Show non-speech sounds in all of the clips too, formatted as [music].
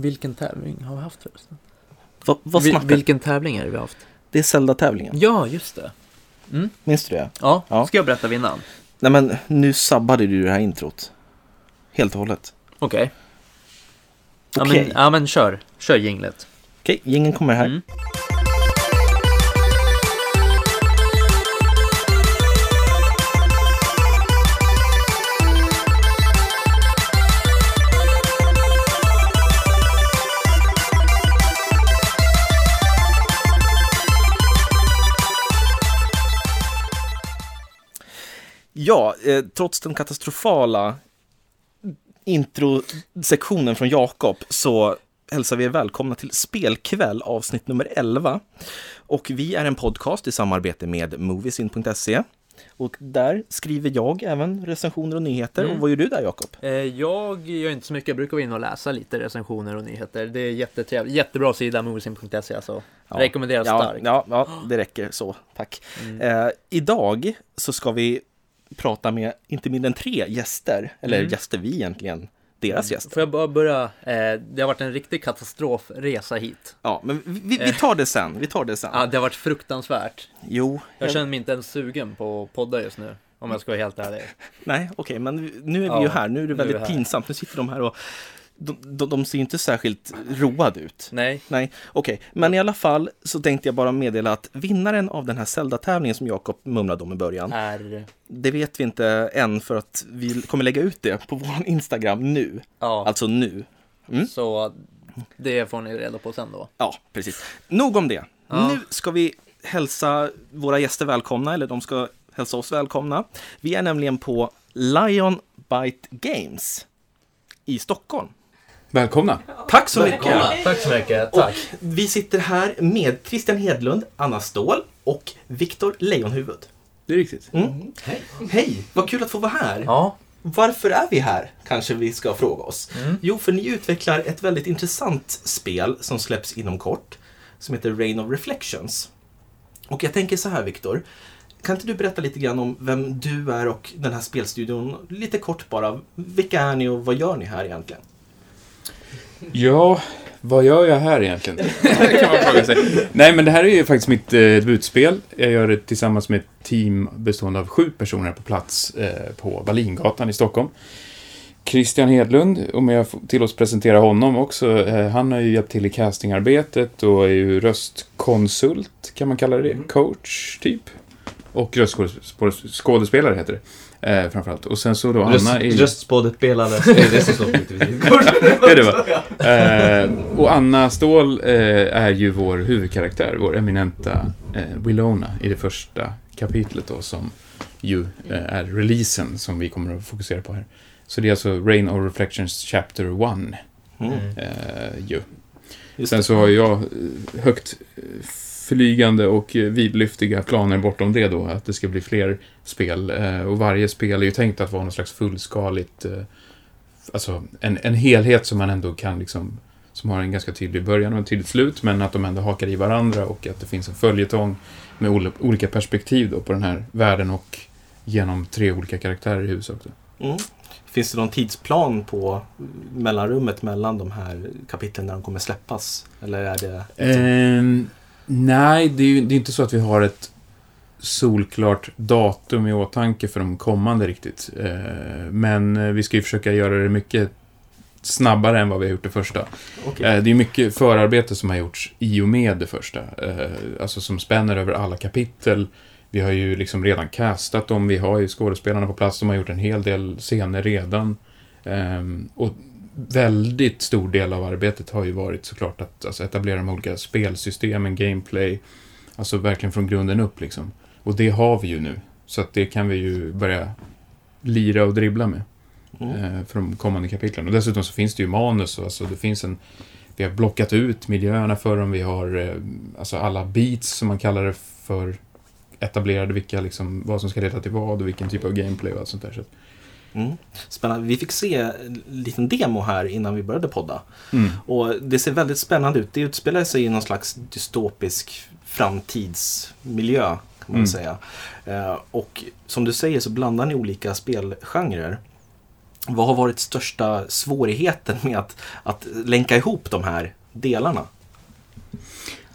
Vilken tävling har vi haft förresten? Va, vad Vil- snackar vilken tävling är det vi har haft? Det är Zelda-tävlingen. Ja, just det. Mm. Minns du det? Ja, Ja. ska jag berätta vinnaren? Nej men nu sabbade du det här introt. Helt och hållet. Okej. Ja, Okej. men, ja, men kör. Kör jinglet. Okej, gingen kommer här. Mm. Eh, trots den katastrofala introsektionen från Jakob så hälsar vi er välkomna till Spelkväll avsnitt nummer 11. Och vi är en podcast i samarbete med Moviesin.se. Och där skriver jag även recensioner och nyheter. Mm. Och vad gör du där Jakob? Eh, Jag gör inte så mycket, jag brukar gå in och läsa lite recensioner och nyheter. Det är jättetrevligt, jättebra sida, moviesin.se alltså. Ja. Rekommenderas Ja, starkt. ja, ja, det räcker så. Tack. Mm. Eh, idag så ska vi prata med inte mindre än tre gäster. Eller Mm. gäster vi egentligen. Deras gäster. Får jag bara börja? Eh, det har varit en riktig katastrofresa hit. Ja, men vi, vi, vi tar det sen. Vi tar det sen. Ja, det har varit fruktansvärt. Jo, Jag känner mig inte ens sugen på att podda just nu. Om jag ska vara helt ärlig. Nej, okej, men nu är vi Ja, ju här. Nu är det är väldigt här. pinsamt. Nu sitter de här och de, de, de ser inte särskilt roade ut. Nej. Nej, okej. Men i alla fall så tänkte jag bara meddela att vinnaren av den här Zelda-tävlingen som Jakob mumlade om i början, Är... det vet vi inte än för att vi kommer lägga ut det på vår Instagram nu. Ja, Alltså nu. Mm. så det får ni reda på sen då. Ja, precis. Nog om det. Ja. Nu ska vi hälsa våra gäster välkomna, eller de ska hälsa oss välkomna. Vi är nämligen på Lion Bite Games i Stockholm. Välkomna! Tack så mycket! Tack så mycket. Och vi sitter här med Christian Hedlund, Anna Ståhl och Viktor Lejonhuvud. Det är riktigt. Mm. Hej! Vad kul att få vara här! Ja. Varför är vi här? Kanske vi ska fråga oss. Mm. Jo, för ni utvecklar ett väldigt intressant spel som släpps inom kort. Som heter Rain of Reflections. Och jag tänker så här, Viktor. Kan inte du berätta lite grann om vem du är och den här spelstudion? Lite kort bara. Vilka är ni och vad gör ni här egentligen? Ja, vad gör jag här egentligen? [laughs] kan man fråga sig. Nej, men det här är ju faktiskt mitt eh, debutspel. Jag gör det tillsammans med ett team bestående av sju personer på plats eh, på Wallingatan i Stockholm. Christian Hedlund, om jag får tillåts presentera honom också, eh, han har ju hjälpt till i castingarbetet och är ju röstkonsult, kan man kalla det Coach, typ. Och röstskådespelare heter det, eh, framförallt. Och sen så då Anna är ju... Röstskådespelare, det är det som står på [laughs] Det är det va? Eh, och Anna Ståhl eh, är ju vår huvudkaraktär, vår eminenta eh, Willona i det första kapitlet då som ju eh, är releasen som vi kommer att fokusera på här. Så det är alltså Rain of Reflections Chapter 1. Mm. Eh, ju. Just Sen det. så har jag högt flygande och eh, vidlyftiga planer bortom det då, att det ska bli fler spel. Eh, Och varje spel är ju tänkt att vara någon slags fullskaligt, eh, alltså en, en helhet som man ändå kan liksom, som har en ganska tydlig början och en tydligt slut, men att de ändå hakar i varandra och att det finns en följetong med ol- olika perspektiv då på den här världen och genom tre olika karaktärer i huvudsak. Mm. Finns det någon tidsplan på mellanrummet mellan de här kapitlen när de kommer släppas? Eller är det... Ehm, nej, det är ju det är inte så att vi har ett solklart datum i åtanke för de kommande riktigt. Eh, men eh, vi ska ju försöka göra det mycket snabbare än vad vi har gjort det första. Okej. Eh, det är mycket förarbete som har gjorts i och med det första. Alltså som spänner över alla kapitel. Vi har ju liksom redan castat dem, vi har ju skådespelarna på plats, de har gjort en hel del scener redan. Ehm, och väldigt stor del av arbetet har ju varit såklart att alltså, etablera de olika spelsystemen, gameplay, alltså verkligen från grunden upp liksom. Och det har vi ju nu, så att det kan vi ju börja lira och dribbla med Mm. eh, för de kommande kapitlen. Och dessutom så finns det ju manus, och alltså det finns en vi har blockat ut miljöerna för dem, vi har eh, alltså alla beats som man kallar det för etablerade, vilka liksom, vad som ska leda till vad och vilken typ av gameplay och allt sånt där. Så. Mm. Spännande. Vi fick se en liten demo här innan vi började podda. Mm. Och det ser väldigt spännande ut. Det utspelar sig i någon slags dystopisk framtidsmiljö kan man Mm. säga. Eh, och som du säger så blandar ni olika spelgenrer. vad har varit största svårigheten med att, att länka ihop de här delarna?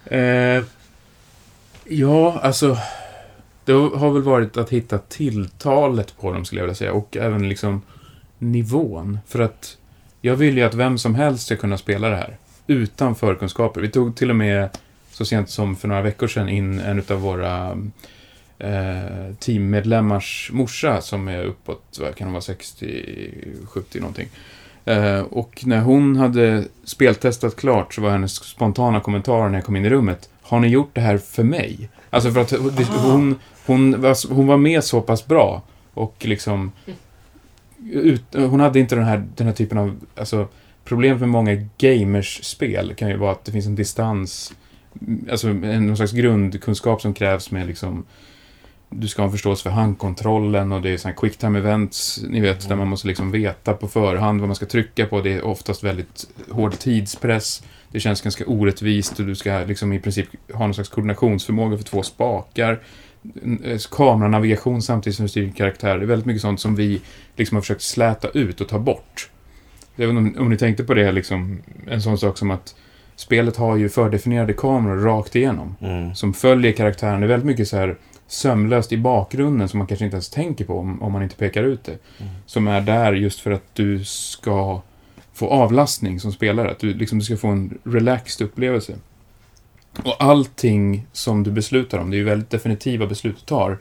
Eh, ja, alltså. Det har väl varit att hitta tilltalet på dem, skulle jag vilja säga. Och även liksom nivån. För att jag vill ju att vem som helst ska kunna spela det här. Utan förkunskaper. Vi tog till och med så sent som för några veckor sedan in en av våra eh, teammedlemmars morsa som är uppåt, vad kan hon vara, 60-70 någonting. Eh, och när hon hade speltestat klart så var hennes spontana kommentar när jag kom in i rummet. Har ni gjort det här för mig? Alltså för att hon, hon, var, hon var med så pass bra. Och liksom... Ut, hon hade inte den här, den här typen av... Alltså, problemet med många gamers-spel kan ju vara att det finns en distans. Alltså en, någon slags grundkunskap som krävs med liksom du ska ha en förståelse för handkontrollen och det är sådana quick time events, ni vet, där man måste liksom veta på förhand vad man ska trycka på. Det är oftast väldigt hård tidspress. Det känns ganska orättvist och du ska liksom i princip ha någon slags koordinationsförmåga för två spakar. Eh, Kameranavigation samtidigt som du styr din karaktär. Det är väldigt mycket sånt som vi liksom har försökt släta ut och ta bort. Jag vet inte om, om ni tänkte på det, liksom, en sån sak som att spelet har ju fördefinierade kameror rakt igenom. Mm. Som följer karaktären. Det är väldigt mycket så här sömlöst i bakgrunden som man kanske inte ens tänker på om, om man inte pekar ut det. Mm. Som är där just för att du ska få avlastning som spelare. Att du, liksom, du ska få en relaxed upplevelse. Och allting som du beslutar om, det är ju väldigt definitiva beslut du tar,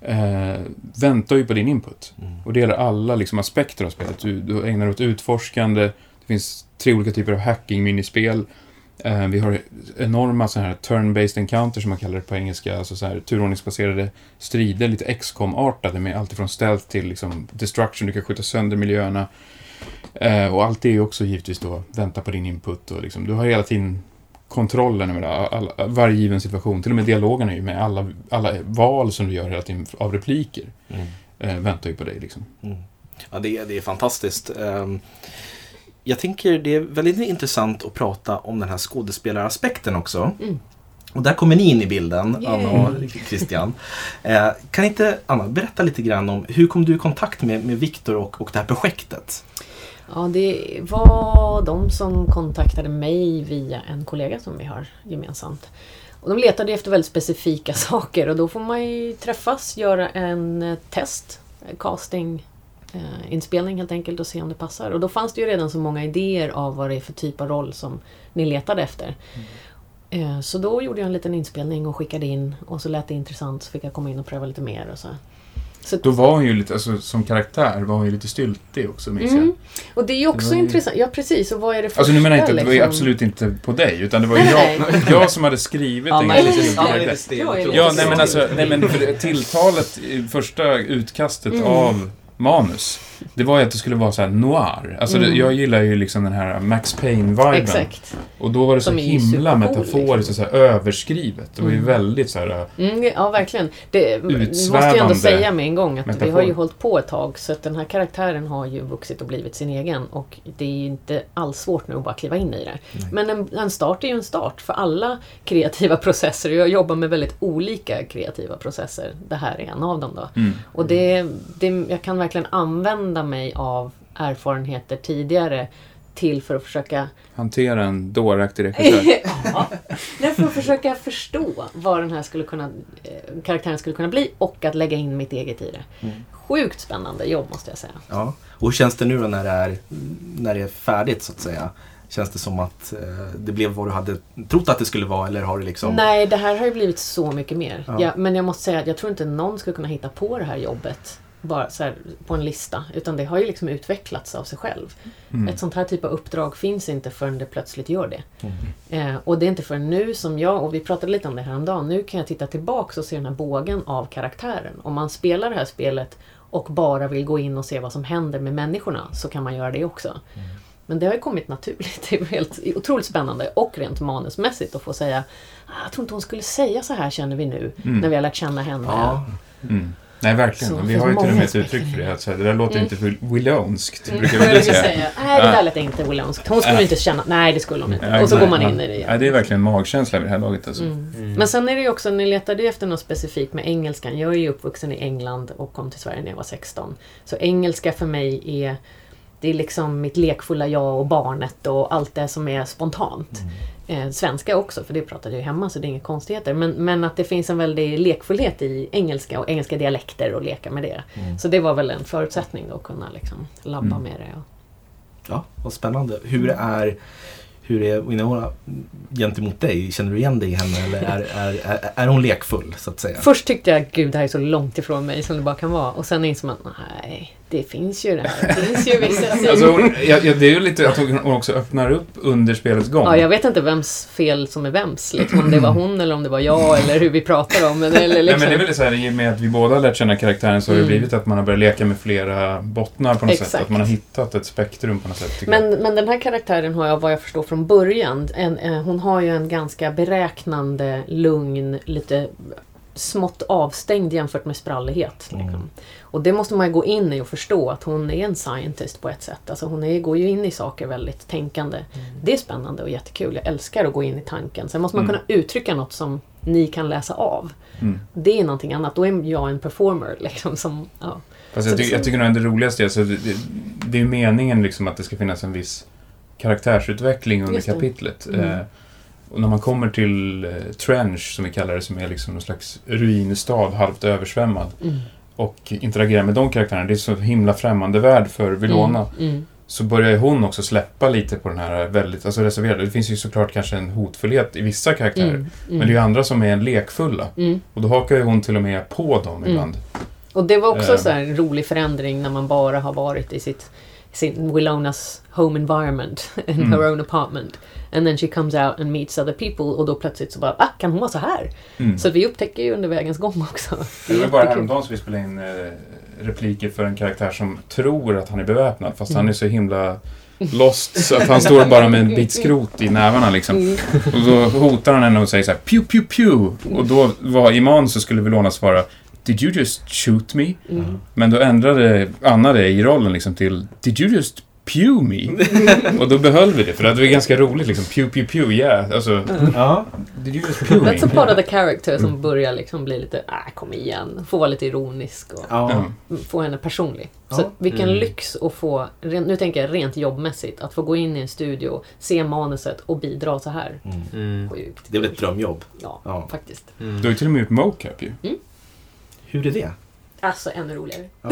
eh, väntar ju på din input. Mm. Och det gäller alla liksom, aspekter av spelet. Du, du ägnar dig åt utforskande, det finns tre olika typer av hacking-minispel. Eh, vi har enorma så här turn-based encounters som man kallar det på engelska, alltså så här turordningsbaserade strider, lite XCOM-artade med allt ifrån stealth till liksom destruction, du kan skjuta sönder miljöerna. Eh, och allt det är ju också givetvis då vänta på din input och liksom, du har hela tiden kontrollen över all, all, varje given situation. Till och med dialogerna är ju med alla, alla val som du gör hela tiden av repliker. Mm. Eh, väntar ju på dig liksom. Mm. Ja, det, är- det är fantastiskt. Ehm, Jag tänker det är väldigt intressant att prata om den här skådespelaraspekten också. Mm. Och där kommer ni in i bilden, Yay. Anna och Christian. Eh, kan inte Anna berätta lite grann om hur kom du i kontakt med, med Viktor och, och det här projektet? Ja, det var de som kontaktade mig via en kollega som vi har gemensamt. Och de letade efter väldigt specifika [laughs] saker och då får man ju träffas, göra en eh, test, eh, casting, eh, inspelning helt enkelt och se om det passar. Och då fanns det ju redan så många idéer av vad det är för typ av roll som ni letade efter. Eh, Så då gjorde jag en liten inspelning och skickade in och så lät det intressant så fick jag komma in och pröva lite mer och så. Så Då var hon ju lite, alltså som karaktär var hon ju lite styltig också minns jag. Mm. Och det är ju också ju- intressant. Ja precis, och vad är det första Alltså nu menar jag inte, det var ju liksom? absolut inte på dig, utan det var ju Nej, [laughs] jag, nej. jag som hade skrivit en Anna är ganska. Jag Ja, nej men alltså, nej men för det- tilltalet i första utkastet Mm. av manus, det var ju att det skulle vara så här noir. Alltså det, Mm. jag gillar ju liksom den här Max Payne-viben. Och då var det så Som ju himla metaforiskt och så överskrivet. Det var ju Mm. väldigt så här, Mm, ja, verkligen. Det vi måste Utsvävande ändå säga med en gång att vi metafor. har ju hållit på ett tag så att den här karaktären har ju vuxit och blivit sin egen och det är ju inte alls svårt nu att bara kliva in i det. Men en, en start är ju en start för alla kreativa [laughs] processer. Jag jobbar med väldigt olika kreativa processer. Det här är en av dem då. mm. Och det, det, jag kan verkligen använda mig av erfarenheter tidigare till för att försöka hantera en dåraktig regissör. [laughs] ja, nej, för att försöka förstå vad den här skulle kunna, eh, karaktären skulle kunna bli och att lägga in mitt eget i det. Mm. Sjukt spännande jobb måste jag säga. Ja. Och hur känns det nu då när det är, när det är färdigt så att säga? Känns det som att eh, det blev vad du hade trott att det skulle vara eller har det liksom... Nej, det här har ju blivit så mycket mer. Ja. Ja, men jag måste säga att jag tror inte någon skulle kunna hitta på det här jobbet bara så här, på en lista. Utan det har ju liksom utvecklats av sig själv. Mm. Ett sånt här typ av uppdrag finns inte förrän det plötsligt gör det. Mm. Eh, och det är inte förrän nu som jag, och vi pratade lite om det här om dagen, nu kan jag titta tillbaks och se den här bågen av karaktären. Om man spelar det här spelet och bara vill gå in och se vad som händer med människorna så kan man göra det också. Men det har ju kommit naturligt. [laughs] Det är helt otroligt spännande och rent manusmässigt att få säga "Ah, Jag tror inte hon skulle säga så här känner vi nu Mm. när vi har lärt känna henne. Ja. Mm. Nej, verkligen. Så vi har ju till och med ett uttryck för det. Att det där låter Mm. inte Will- Willownskt, Mm. brukar vi jag ska säga. säga. Nej, det där lät inte Willowskt. Hon skulle Ja. inte känna... Nej, det skulle hon inte. Ja, och så nej, går man man- in i det igen. Ja, det är verkligen magkänsla vid det här laget alltså. Mm. Mm. Men sen är det ju också, ni letade ju efter något specifikt med engelskan. Jag är ju uppvuxen i England och kom till Sverige när jag var 16. Så engelska för mig är det är liksom mitt lekfulla jag och barnet och allt det som är spontant. Eh, svenska också, för det pratade jag ju hemma så det är inga konstigheter. Men, men att det finns en väldig lekfullhet i engelska och engelska dialekter och leka med det. Så det var väl en förutsättning då att kunna liksom labba Mm. med det. Och, Ja, vad spännande. Hur är, hur är Winona gentemot dig? Känner du igen dig i henne eller är, är, är, är hon lekfull så att säga? Först tyckte jag gud det här är så långt ifrån mig som det bara kan vara. Och sen insåg man nej, det finns ju det här. Det finns ju vissa [laughs] sidor. Alltså, hon, ja, det är ju lite att hon också öppnar upp under spelets gång. Ja, jag vet inte vems fel som är vems. Liksom, om det var hon eller om det var jag eller hur vi pratar om det. Eller Nej, liksom. men det är väl så här, i och med att vi båda har lärt känna karaktären så har det Mm. blivit att man har börjat leka med flera bottnar på något sätt. Exakt. Att man har hittat ett spektrum på något sätt. jag. Men, men den här karaktären har jag, vad jag förstår från början, en, eh, hon har ju en ganska beräknande, lugn, lite smått avstängd jämfört med sprallighet. Liksom. Mm. Och det måste man ju gå in i och förstå att hon är en scientist på ett sätt. Alltså hon är, går ju in i saker väldigt tänkande. Det är spännande och jättekul. Jag älskar att gå in i tanken. Sen måste man Mm. kunna uttrycka något som ni kan läsa av. Mm. Det är någonting annat. Då är jag en performer. Liksom, som, ja. Fast jag, tycker, jag tycker nog det roligaste är, alltså, det, det, det är meningen liksom att det ska finnas en viss karaktärsutveckling under kapitlet. Mm. Och när man kommer till eh, Trench, som vi kallar det, som är liksom någon slags ruinstad, halvt översvämmad, Mm. och interagerar med de karaktärerna, det är så himla främmande värld för Vilona. Mm. Mm. Så börjar hon också släppa lite på den här väldigt, alltså reserverade. Det finns ju såklart kanske en hotfullhet i vissa karaktärer. Mm. Men det är ju andra som är lekfulla. Mm. Och då hakar ju hon till och med på dem Mm. ibland. Och det var också Eh. en rolig förändring när man bara har varit i sitt, sin Willonas home environment, in Mm. her own apartment. And then she comes out and meets other people och då plötsligt så bara, ah, kan hon vara så här? Mm. Så vi upptäcker ju under vägens gång också. Det var bara häromdagen som vi spelade in eh, repliker för en karaktär som tror att han är beväpnad fast han är så himla lost så att han står bara med en bit skrot i nävarna liksom. Mm. Och så hotar han henne och säger så här pew pew pew och då var i manus så skulle Vilona svara Did you just shoot me? Mm. Men då ändrade Anna det i rollen liksom till Did you just pew me? [laughs] och då behöll vi det för det var ganska roligt liksom. Pew pew pew, yeah. Alltså, Ja, did you just pew me? That's a part of the character som börjar liksom bli lite, äh, kom igen, få vara lite ironisk och ja. Ja. få henne personlig. Ja. Så vilken Mm. lyx att få, nu tänker jag rent jobbmässigt, att få gå in i en studio, se manuset och bidra så här. Mm. Mm. Det är väl ett drömjobb. Ja, Ja. faktiskt. Mm. Du har ju till och med gjort mocap ju. Hur är det? Alltså ännu roligare. Ja.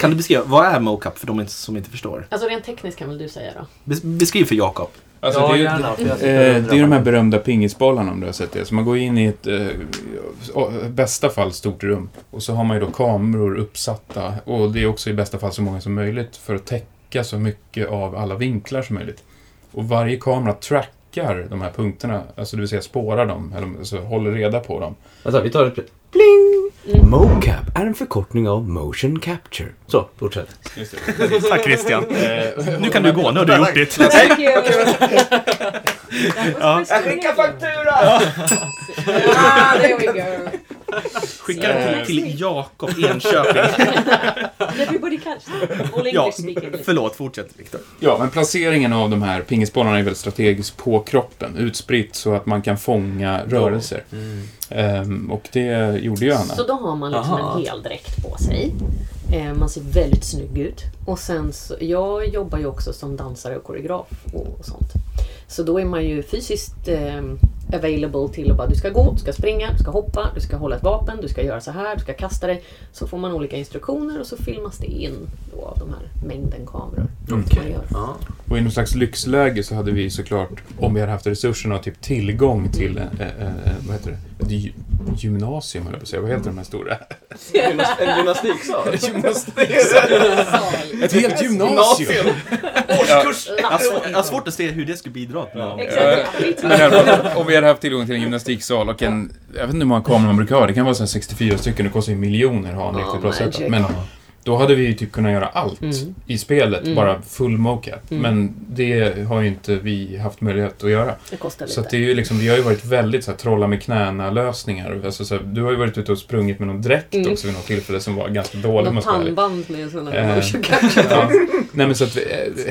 Kan du beskriva, vad är mocap för de som inte förstår? Alltså rent tekniskt kan väl du säga då? Bes- Beskriv för Jakob. Alltså, ja, det, är ju- gärna. Eh, och det är de här berömda pingisbollarna om du har sett det. Så man går in i ett, eh, i bästa fall, stort rum. Och så har man ju då kameror uppsatta. Och det är också i bästa fall så många som möjligt för att täcka så mycket av alla vinklar som möjligt. Och varje kamera trackar de här punkterna, alltså det vill säga spårar dem, eller alltså håller reda på dem. Vänta, vi tar ett... Mm. Mocap är en förkortning av motion capture. Så, fortsätt. Tack Christian. Eh, Nu kan du gå, nu har du gjort ditt. Thank you! [laughs] Ja. Jag skickar faktura! ah, there we go. Skicka den till, till Jakob Enköping. Everybody catch that. All Ja, speaking. förlåt, fortsätt Viktor. Ja, men placeringen av de här pingisbollarna är väldigt strategisk på kroppen. Utspritt så att man kan fånga rörelser. Mm. Ehm, och det gjorde ju Anna. Så då har man liksom Aha. en hel dräkt på sig. Eh, man ser väldigt snygg ut. Och sen så, jag jobbar ju också som dansare och koreograf och, och sånt. Så då är man ju fysiskt eh, available till att bara du ska gå, du ska springa, du ska hoppa, du ska hålla ett vapen, du ska göra så här, du ska kasta dig. Så får man olika instruktioner och så filmas det in då av de här mängden kameror. Gör. Ja. Och i något slags lyxläge så hade vi såklart, om vi hade haft resurserna, typ tillgång till, eh, eh, eh, vad heter det, ett gy- gymnasium höll jag på att säga. Vad heter de här stora? En gymnastiksal? [laughs] [laughs] Ett helt gymnasium! Årskurs! Jag har svårt- att se hur det skulle bidra till i alla fall, Om vi hade haft tillgång till en gymnastiksal och en, jag vet inte hur många kameror man brukar ha, det kan vara så här 64 stycken, det kostar ju miljoner att ha en Ja, riktigt bra magic. setup. Men då hade vi ju typ kunnat göra allt Mm. i spelet, Mm. bara full mocap. Mm. Men det har ju inte vi haft möjlighet att göra. Det kostar lite. Så det är ju liksom, vi har ju varit väldigt så här, trolla med knäna-lösningar. Alltså, så här, du har ju varit ute och sprungit med någon dräkt Mm. också vid något tillfälle som var ganska dålig Något pannband med sådana Eh. [laughs] Ja. Nej men så att vi,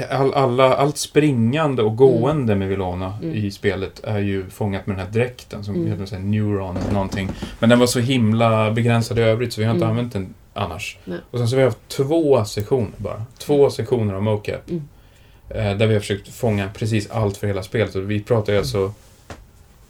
eh, all, alla, allt springande och gående med Vilona Mm. i spelet är ju fångat med den här dräkten som Mm. heter så här Neuron någonting. Men den var så himla begränsad i övrigt så vi har inte Mm. använt den annars. Nej. Och sen så har vi haft två sektioner bara. Två sektioner av mocap. Mm. Eh, där vi har försökt fånga precis allt för hela spelet. Och vi pratar ju alltså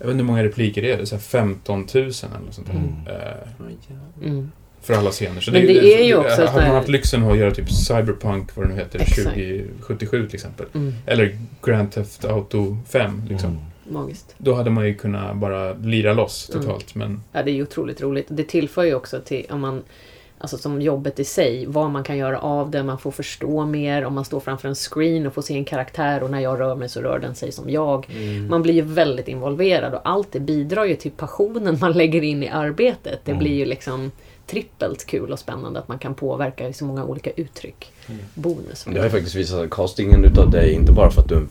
jag vet inte hur många repliker det är, det är så här 15 000 eller något sånt där. Mm. Eh, Mm. för alla scener. Så Men det är ju också Hade man haft lyxen att göra typ Cyberpunk, vad det nu heter, Exakt. 2077 till exempel. Mm. Eller Grand Theft Auto 5, liksom. Mm. Magiskt. Då hade man ju kunnat bara lira loss Mm. totalt. Men Ja, det är ju otroligt roligt. Det tillför ju också till, om man, alltså som jobbet i sig, vad man kan göra av det, man får förstå mer, om man står framför en screen och får se en karaktär och när jag rör mig så rör den sig som jag. Mm. Man blir ju väldigt involverad och allt det bidrar ju till passionen man lägger in i arbetet. Det Mm. blir ju liksom trippelt kul och spännande att man kan påverka i så många olika uttryck. Mm. Bonus. Det har ju faktiskt visat sig castingen utav dig, inte bara för att du pa-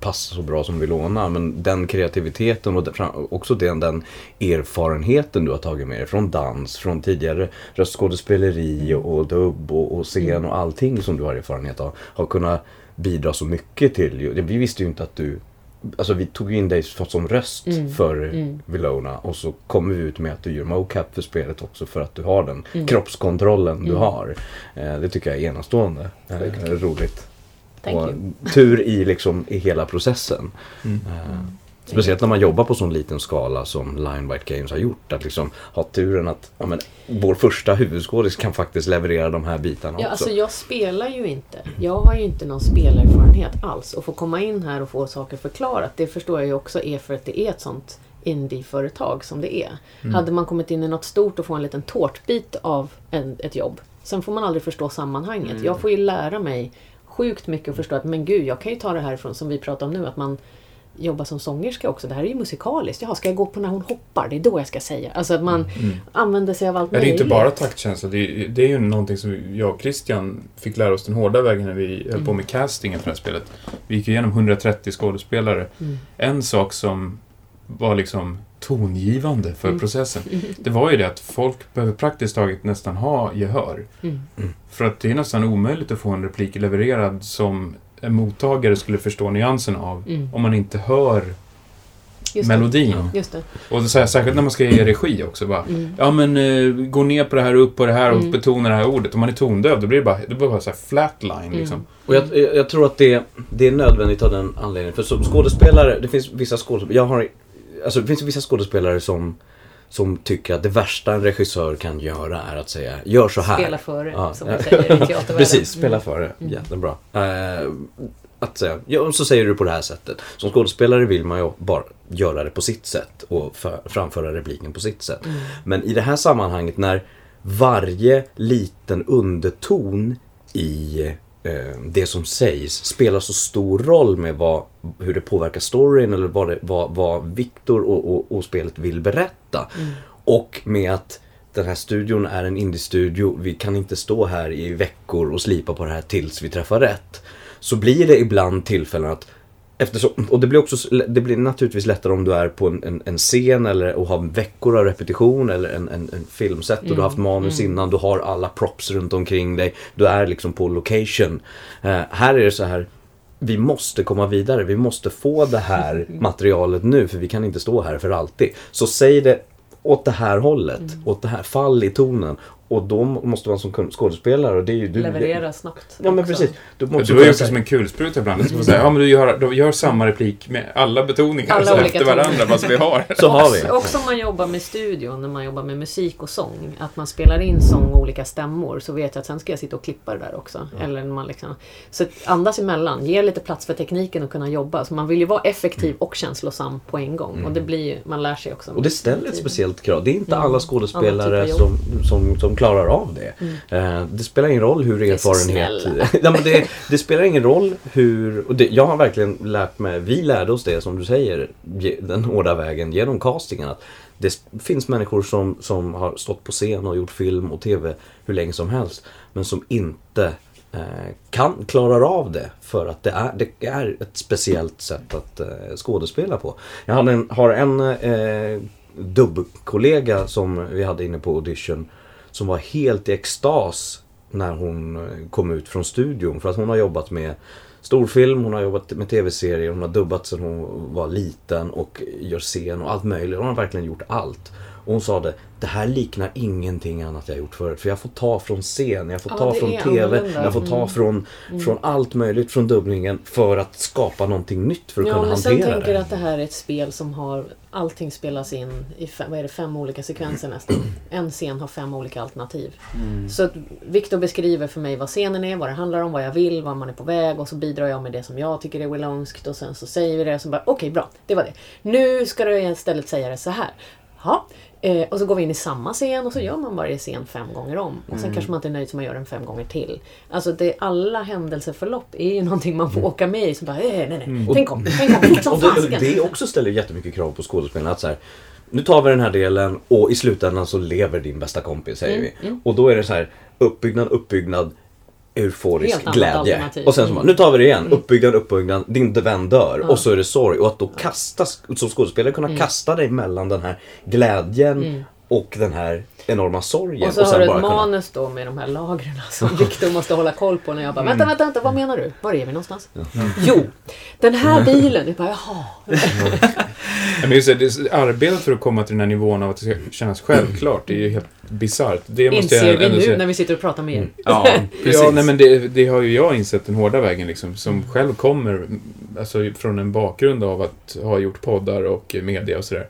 passar så bra som Vilona, men den kreativiteten och också den, den erfarenheten du har tagit med dig från dans, från tidigare röstskådespeleri och dubb och, och scen och allting som du har erfarenhet av, har kunnat bidra så mycket till. Vi visste ju inte att du Alltså vi tog in dig som röst Mm. för Mm. Vilona och så kommer vi ut med att du gör mocap för spelet också för att du har den Mm. kroppskontrollen du Mm. har. Eh, det tycker jag är enastående. Eh, roligt. Thank och you. tur i, liksom, i hela processen. Mm. Eh, speciellt när man jobbar på sån liten skala som Line White Games har gjort. Att liksom ha turen att ja, men, vår första huvudskådis kan faktiskt leverera de här bitarna Ja, också. alltså jag spelar ju inte. Jag har ju inte någon spelerfarenhet alls. Och få komma in här och få saker förklarat, det förstår jag ju också är för att det är ett sånt indie-företag som det är. Mm. Hade man kommit in i något stort och få en liten tårtbit av en, ett jobb, sen får man aldrig förstå sammanhanget. Mm. Jag får ju lära mig sjukt mycket och förstå att men gud, jag kan ju ta det härifrån som vi pratar om nu, att man jobbar som sångerska också. Det här är ju musikaliskt. Jaha, ska jag gå på när hon hoppar? Det är då jag ska säga. Alltså att man Mm. använder sig av allt Ja, det är inte möjligt. bara taktkänsla. Det är, det är ju någonting som jag och Christian fick lära oss den hårda vägen när vi höll på Mm. med castingen för det här spelet. Vi gick igenom 130 skådespelare. Mm. En sak som var liksom tongivande för Mm. processen, det var ju det att folk behöver praktiskt taget nästan ha gehör. Mm. För att det är nästan omöjligt att få en replik levererad som en mottagare skulle förstå nyansen av Mm. om man inte hör Just det. melodin. Just det. Och så här, särskilt när man ska ge regi också. Bara, Mm. Ja men eh, gå ner på det här, upp på det här och Mm. betona det här ordet. Om man är tondöv då blir det bara, det blir bara så här flatline Mm. liksom. Och jag, jag jag tror att det, det är nödvändigt av den anledningen. För som skådespelare, det finns vissa skådespelare, jag har, alltså det finns vissa skådespelare som, som tycker att det värsta en regissör kan göra är att säga gör så här. Spela före, Ja. som man säger i [laughs] teatervärlden. Precis, spela Mm. före. Mm. Jättebra. Eh, att säga, ja, och så säger du på det här sättet. Som skådespelare vill man ju bara göra det på sitt sätt och för, framföra repliken på sitt sätt. Mm. Men i det här sammanhanget när varje liten underton i det som sägs spelar så stor roll med vad, hur det påverkar storyn eller vad, det, vad, vad Victor och, och, och spelet vill berätta. Mm. Och med att den här studion är en indie-studio, vi kan inte stå här i veckor och slipa på det här tills vi träffar rätt. Så blir det ibland tillfällen att Eftersom, och det blir också det blir naturligtvis lättare om du är på en, en, en scen eller och har veckor av repetition eller en, en, en filmset och du har haft manus Mm. innan, du har alla props runt omkring dig. Du är liksom på location. Eh, här är det så här vi måste komma vidare, vi måste få det här [laughs] materialet nu för vi kan inte stå här för alltid. Så säg det åt det här hållet, Mm. åt det här, fall i tonen. Och då måste man som skådespelare, och det är ju du. Leverera snabbt. Ja men också. precis. Du måste Du var ju kunna också säga- som en kulspruta ibland. Du får säga, ja men du gör, du gör samma replik med alla betoningar Alla så olika efter varandra fast vi har. [laughs] Så har vi. Också om man jobbar med studion, när man jobbar med musik och sång. Att man spelar in sång och olika stämmor. Så vet jag att sen ska jag sitta och klippa det där också. Eller när man liksom, så andas emellan. Ge lite plats för tekniken att kunna jobba. Så man vill ju vara effektiv och känslosam på en gång. Och det blir ju, man lär sig också. Och det ställer ett speciellt krav. Det är inte Mm. alla skådespelare typ som, som, som som klarar av det. Eh, det spelar ingen roll hur Mm. erfarenhet... snälla. [laughs] ja, det, det spelar ingen roll hur... Och det, jag har verkligen lärt mig, vi lärde oss det som du säger, ge- den hårda vägen genom castingen. Att det finns människor som, som har stått på scen och gjort film och TV hur länge som helst. Men som inte eh, kan, klarar av det. För att det är, det är ett speciellt sätt att eh, skådespela på. Jag en, har en eh, dubbkollega som vi hade inne på audition. Som var helt i extas när hon eh, kom ut från studion. För att hon har jobbat med storfilm, hon har jobbat med tv-serier, hon har dubbat sedan hon var liten och gör scen och allt möjligt. Hon har verkligen gjort allt. Och hon sa det, det här liknar ingenting annat jag gjort förut. För jag får ta från scen, jag får Ja, ta från TV, annorlunda. jag får ta Mm. från, från allt möjligt från dubbningen för att skapa någonting nytt för att Ja, kunna men sen hantera tänker det. jag att det här är ett spel som har allting spelas in i fem, vad är det, fem olika sekvenser nästan. [clears throat] En scen har fem olika alternativ. Så att Viktor beskriver för mig vad scenen är, vad det handlar om, vad jag vill, var man är på väg och så bidrar jag med det som jag tycker är Willonskt och sen så säger vi det och så bara okej bra, det var det. Nu ska du istället säga det så här. Ja. Eh, och så går vi in i samma scen och så gör man varje scen fem gånger om. Och sen kanske man inte är nöjd så man gör den fem gånger till. Alltså det, alla händelseförlopp är ju någonting man får åka med i. Så bara, eh, nej, nej, tänk om, tänk om, som det, det också ställer jättemycket krav på skådespelarna. Att så här, nu tar vi den här delen och i slutändan så lever din bästa kompis, säger Mm, vi. Och då är det så här, uppbyggnad, uppbyggnad, euforisk Helt glädje. Och sen så bara, Mm. nu tar vi det igen. Uppbyggnad, uppbyggnad, din vän dör. Ja. Och så är det sorg. Och att då kastas, som skådespelare kunna Mm. kasta dig mellan den här glädjen och den här enorma sorgen. Och så har du ett bara kunna- manus då med de här lagren [laughs] som Viktor måste hålla koll på när jag bara Mm. vänta, vänta, vänta, vad menar du? Var är vi någonstans? Jo, den här bilen. Jag bara jaha. [laughs] Ja, Men just det, arbetet för att komma till den här nivån av att det ska kännas självklart, det är ju helt bisarrt. Det måste Inser jag vi nu säga. när vi sitter och pratar med er. Ja, [laughs] precis. Ja, nej, men det, det har ju jag insett den hårda vägen liksom, som själv kommer mm, alltså, från en bakgrund av att ha gjort poddar och media och sådär.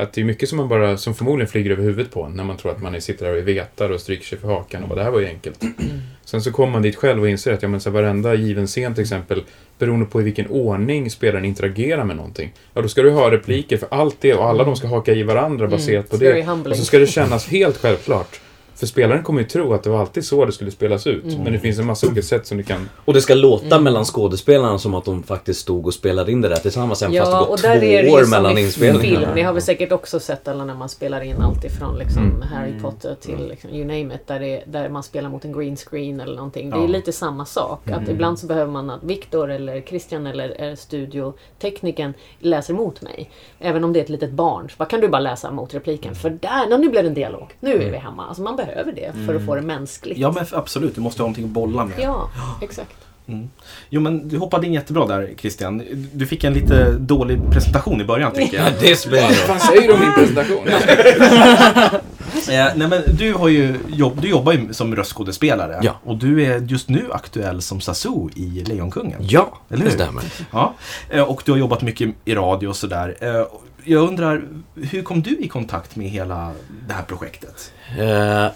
Att det är mycket som man bara, som förmodligen flyger över huvudet på en när man tror att man sitter där och vetar och stryker sig för hakan och bara, det här var ju enkelt. [clears throat] Sen så kommer man dit själv och inser att ja, men, så här, varenda given scen till exempel, beroende på i vilken ordning spelaren interagerar med någonting, ja då ska du ha repliker för allt det och alla de ska haka i varandra baserat på very det. Och så ska det kännas helt självklart. För spelaren kommer ju tro att det var alltid så det skulle spelas ut. Mm. Men det finns en massa olika sätt som du kan... Och det ska låta Mm. mellan skådespelarna som att de faktiskt stod och spelade in det där tillsammans sen fast det Ja, gått och två där är det år mellan inspelningarna. film. Ni har väl säkert också sett alla när man spelar in allt ifrån liksom Mm. Harry Potter till liksom, you name it. Där, det, där man spelar mot en green screen eller någonting. Det Ja. är lite samma sak. Mm. Att ibland så behöver man att Viktor eller Christian eller eh, studiotekniken läser mot mig. Även om det är ett litet barn. Så kan du bara läsa mot repliken? För där, nu blev det en dialog. Nu är vi hemma. Alltså man behöver det för att få det mänskligt. Ja men absolut, du måste ha någonting att bolla med. [gasps] Ja, exakt. Mm. Jo men du hoppade in jättebra där Christian. Du fick en lite dålig presentation i början tycker jag. Det spelar Vad fan säger du om min presentation? [laughs] Eh, nej men du, har ju jobb, du jobbar ju som röstskådespelare. Ja. Och du är just nu aktuell som Sasu i Lejonkungen. Ja, Eller det hur? stämmer. Ja. Eh, och du har jobbat mycket i radio och sådär. Eh, jag undrar, hur kom du i kontakt med hela det här projektet? Eh,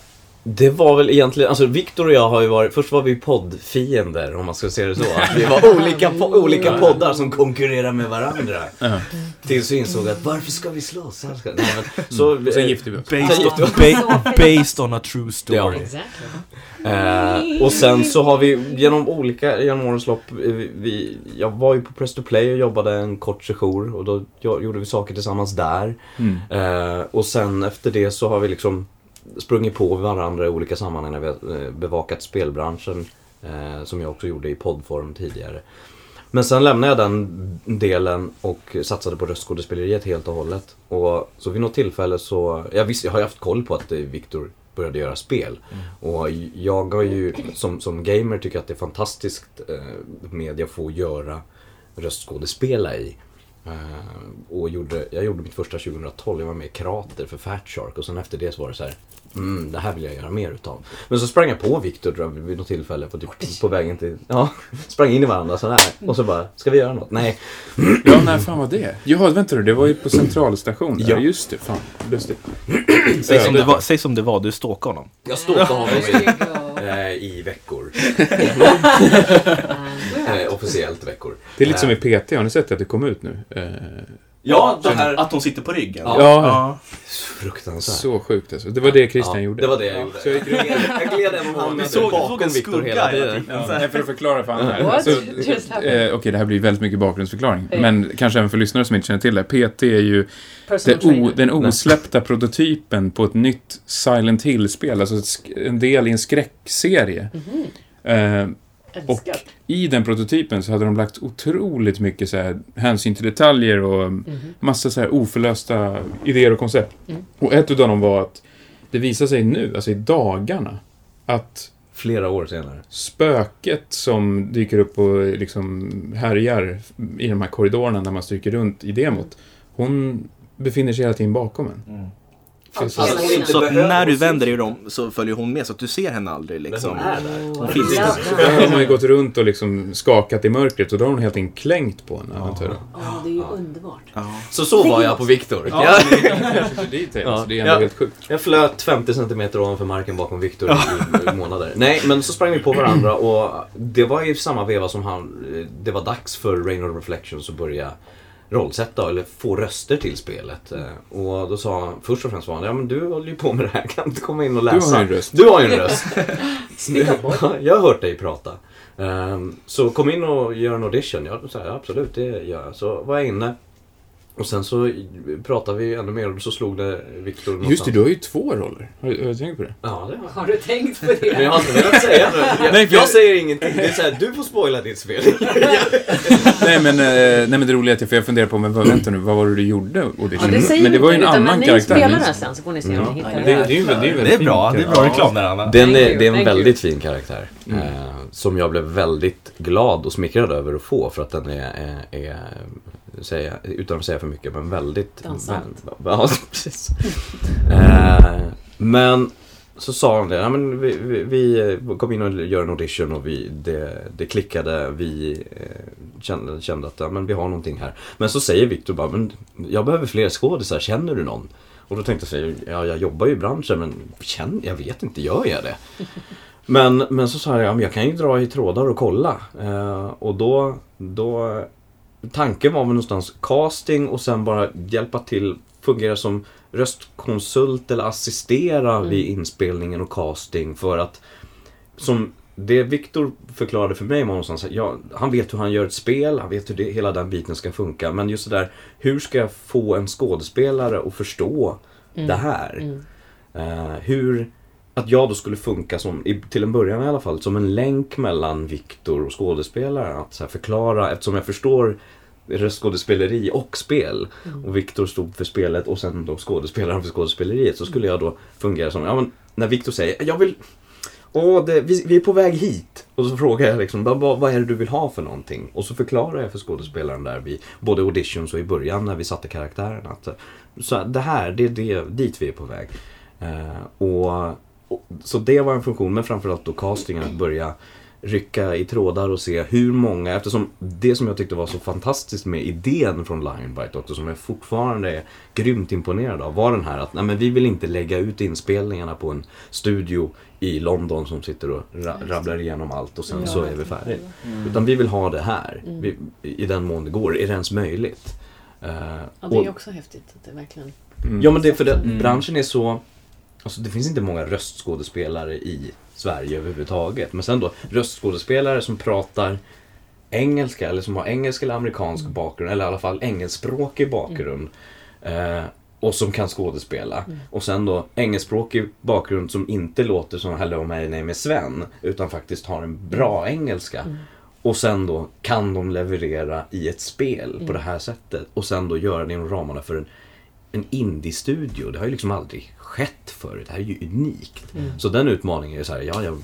det var väl egentligen, alltså Viktor och jag har ju varit, först var vi poddfiender om man ska se det så. Att vi var [laughs] olika, po- olika poddar som konkurrerar med varandra. Tills vi insåg att varför ska vi slåss? Här ska- Nej, men, så, sen gifte vi oss. Based on, ba- [laughs] based on a true story. Ja. Exactly. Eh, och sen så har vi genom olika, genom årens lopp, eh, vi, vi, jag var ju på Press to Play och jobbade en kort sejour och då jo- gjorde vi saker tillsammans där. Mm. Eh, och sen efter det så har vi liksom sprungit på varandra i olika sammanhang när vi har eh, bevakat spelbranschen. Eh, som jag också gjorde i poddform tidigare. Men sen lämnade jag den delen och satsade på röstskådespeleriet helt och hållet. Och så vid något tillfälle så, jag visste, jag har ju haft koll på att eh, Viktor började göra spel. Och jag har ju som, som gamer tycker att det är fantastiskt media får göra röstskådespela i. Och gjorde, jag gjorde mitt första 2012, jag var med i Krater för Fat Shark och sen efter det så var det så här. Mm, det här vill jag göra mer utav. Men så sprang jag på Viktor tror jag, vid något tillfälle på, typ, på vägen till... Ja, sprang in i varandra sådär. Och så bara, ska vi göra något? Nej. Ja, när fan var det? Ja, vänta du, det var ju på centralstation. Ja, Ja. just det. Fan, lustigt. Säg, som det var, säg som det var, du stalkade honom. Jag stalkade honom i, eh, i veckor. [laughs] Eh, officiellt veckor. Det är lite som i Eh, PT, har ni sett att det kom ut nu? Eh, Ja, det här... Att hon sitter på ryggen. Ja. Ja. Fruktansvärt. Så sjukt alltså. Det var det Christian ja, gjorde. Det var det jag gjorde. Så jag [laughs] gled en och en halv Du meter såg, du såg bakom Viktor skugga hela tiden. Ja, Så nej, för att förklara för han här. What Alltså, just happened? eh, Okej, det här blir väldigt mycket bakgrundsförklaring. Ja. Men kanske även för lyssnare som inte känner till det. PT är ju o, den osläppta prototypen på ett nytt Silent Hill-spel. Alltså en del i en skräckserie. Mhm. Eh, och Älskar. i den prototypen så hade de lagt otroligt mycket så här, hänsyn till detaljer och Mhm. massa så här oförlösta idéer och koncept. Mm. Och ett utav dem var att det visar sig nu, alltså i dagarna, att Flera år senare. spöket som dyker upp och liksom härjar i de här korridorerna när man stryker runt i demot, hon befinner sig hela tiden bakom en. Mm. Alltså, Alltså, hon. Så när du vänder dig om så följer hon med så att du ser henne aldrig liksom. hon är där. Åh, finns jävlar. Där har man ju gått runt och liksom skakat i mörkret och då har hon helt enkelt klängt på en amatör. Åh, det är ju underbart. Ja. Så så var jag på Viktor. Ja, Ja. det är ändå Ja. helt sjukt. jag flöt 50 cm ovanför marken bakom Viktor i, i månader. Nej, men så sprang vi på varandra och det var i samma veva som han, det var dags för Rain of Reflections att börja rollsätta eller få röster till spelet. Eh, Och då sa han, först och främst var han, ja men du håller ju på med det här, [laughs] kan du inte komma in och Du läsa? har ju en röst. Du har ju en röst. [laughs] [laughs] Jag har hört dig prata. Ehm, så kom in och gör en audition. Ja, så här, absolut, det gör jag. Så var jag inne. Och sen så pratade vi ännu mer och så slog det Viktor Just det, någonstans. du har ju två roller. Har du, har du tänkt på det? Ja, det har Har du tänkt på det? Men jag har inte velat säga det. [laughs] Jag, Nej, jag säger ingenting. Det är såhär, du får spoila ditt spel. [laughs] nej, men, eh, nej men det roliga är att jag, för jag funderar på, men vad, vänta nu, vad var det du gjorde audition? Ja, det säger men det var ju en utan annan karaktär. ni spelar här sen så får ni se om Ja. ni hittar Det, det. det, är ju, det är ju Det är bra, det är bra reklam där Anna. Den är, det är en thank you. väldigt fin karaktär. Mm. Eh, som jag blev väldigt glad och smickrad över att få för att den är, är, är säga, utan att säga för mycket, men väldigt... Dansant. väl- Ja, [laughs] precis. [laughs] eh, men så sa han det, ja, men vi, vi, vi kom in och gör en audition och vi, det, det klickade, vi eh, kände, kände att ja, men vi har någonting här. Men så säger Viktor bara, men jag behöver fler skådisar, känner du någon? Och då tänkte jag ja jag jobbar ju i branschen men känn, jag vet inte, gör jag det? Men, men så sa jag, ja, men jag kan ju dra i trådar och kolla. Eh, och då, då, tanken var väl någonstans casting och sen bara hjälpa till, fungera som röstkonsult eller assistera Mm. vid inspelningen och casting för att som det Viktor förklarade för mig var någonstans att ja, han vet hur han gör ett spel, han vet hur det, hela den biten ska funka. Men just det där, hur ska jag få en skådespelare att förstå det här? Mm. Eh, hur, att jag då skulle funka som, till en början i alla fall, som en länk mellan Viktor och skådespelaren. Att så förklara, eftersom jag förstår röstskådespeleri och spel. Och Viktor stod för spelet och sen då skådespelaren för skådespeleriet. Så skulle jag då fungera som, ja men när Viktor säger, jag vill Åh, det, vi, vi är på väg hit. Och så frågar jag liksom, vad, vad är det du vill ha för någonting? Och så förklarar jag för skådespelaren där, vid både auditions och i början när vi satte karaktären att så det här, det är det, dit vi är på väg. Eh, och, så det var en funktion, men framförallt då castingen, att börja rycka i trådar och se hur många, eftersom det som jag tyckte var så fantastiskt med idén från Lionbite också, som jag fortfarande är grymt imponerad av, var den här att nej, men vi vill inte lägga ut inspelningarna på en studio i London som sitter och ra rabblar igenom allt och sen Ja, så är vi färdiga. Utan vi vill ha det här, vi, i den mån det går, är det ens möjligt. Eh, Ja, det är också häftigt att det verkligen... Mm. Ja men det för det, Mm. branschen är så Alltså det finns inte många röstskådespelare i Sverige överhuvudtaget. Men sen då röstskådespelare som pratar engelska eller som har engelsk eller amerikansk bakgrund eller i alla fall engelskspråkig bakgrund. Eh, och som kan skådespela. Och sen då engelskspråkig bakgrund som inte låter som Hello my name is Sven. Utan faktiskt har en bra engelska. Och sen då kan de leverera i ett spel på det här sättet. Och sen då göra det inom ramarna för en, en indie-studio. Det har ju liksom aldrig skett förut. Det här är ju unikt. Så den utmaningen är så här, ja, jag,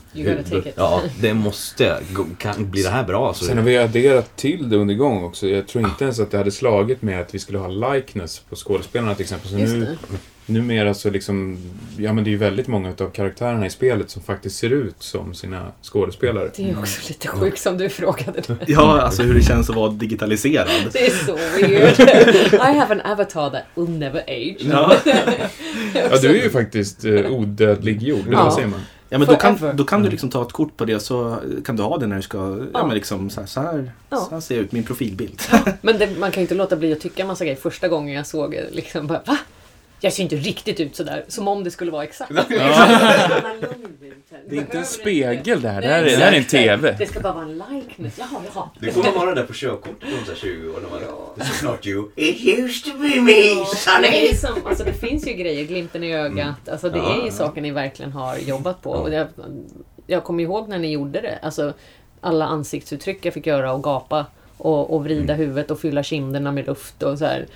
it. ja det måste, kan, blir det här bra så... Sen har vi adderat till det under gång också. Jag tror inte ens att det hade slagit med att vi skulle ha likeness på skådespelarna till exempel. Så nu, det. numera så liksom, ja men det är ju väldigt många av karaktärerna i spelet som faktiskt ser ut som sina skådespelare. Det är också lite sjukt som du frågade. det. Ja, alltså hur det känns att vara digitaliserad. Det är så weird. [laughs] I have an avatar that will never age. Ja. [laughs] Ja, du är ju faktiskt eh, odödliggjord, Ja. vad säger man? Ja, men då kan, då kan du liksom ta ett kort på det så kan du ha det när du ska, ja, Ja. men liksom så här, så här, Ja. så här ser ut min profilbild. [laughs] Men det, man kan ju inte låta bli att tycka en massa grejer. Första gången jag såg det, liksom bara va? Jag ser inte riktigt ut sådär. Som om det skulle vara exakt. Det [laughs] är inte en spegel det här, det här är, det här är en TV. Det ska bara vara en likeness. Jaha, jaha. Det kommer vara där på körkortet om så här 20 år. När man, This is not you. It used to be me, Men det, Sonny. är som, alltså det finns ju grejer, glimten i ögat. Alltså det är ju saker ni verkligen har jobbat på. Och jag, jag kommer ihåg när ni gjorde det. Alltså alla ansiktsuttryck jag fick göra och gapa och, och vrida huvudet och fylla kinderna med luft och så här.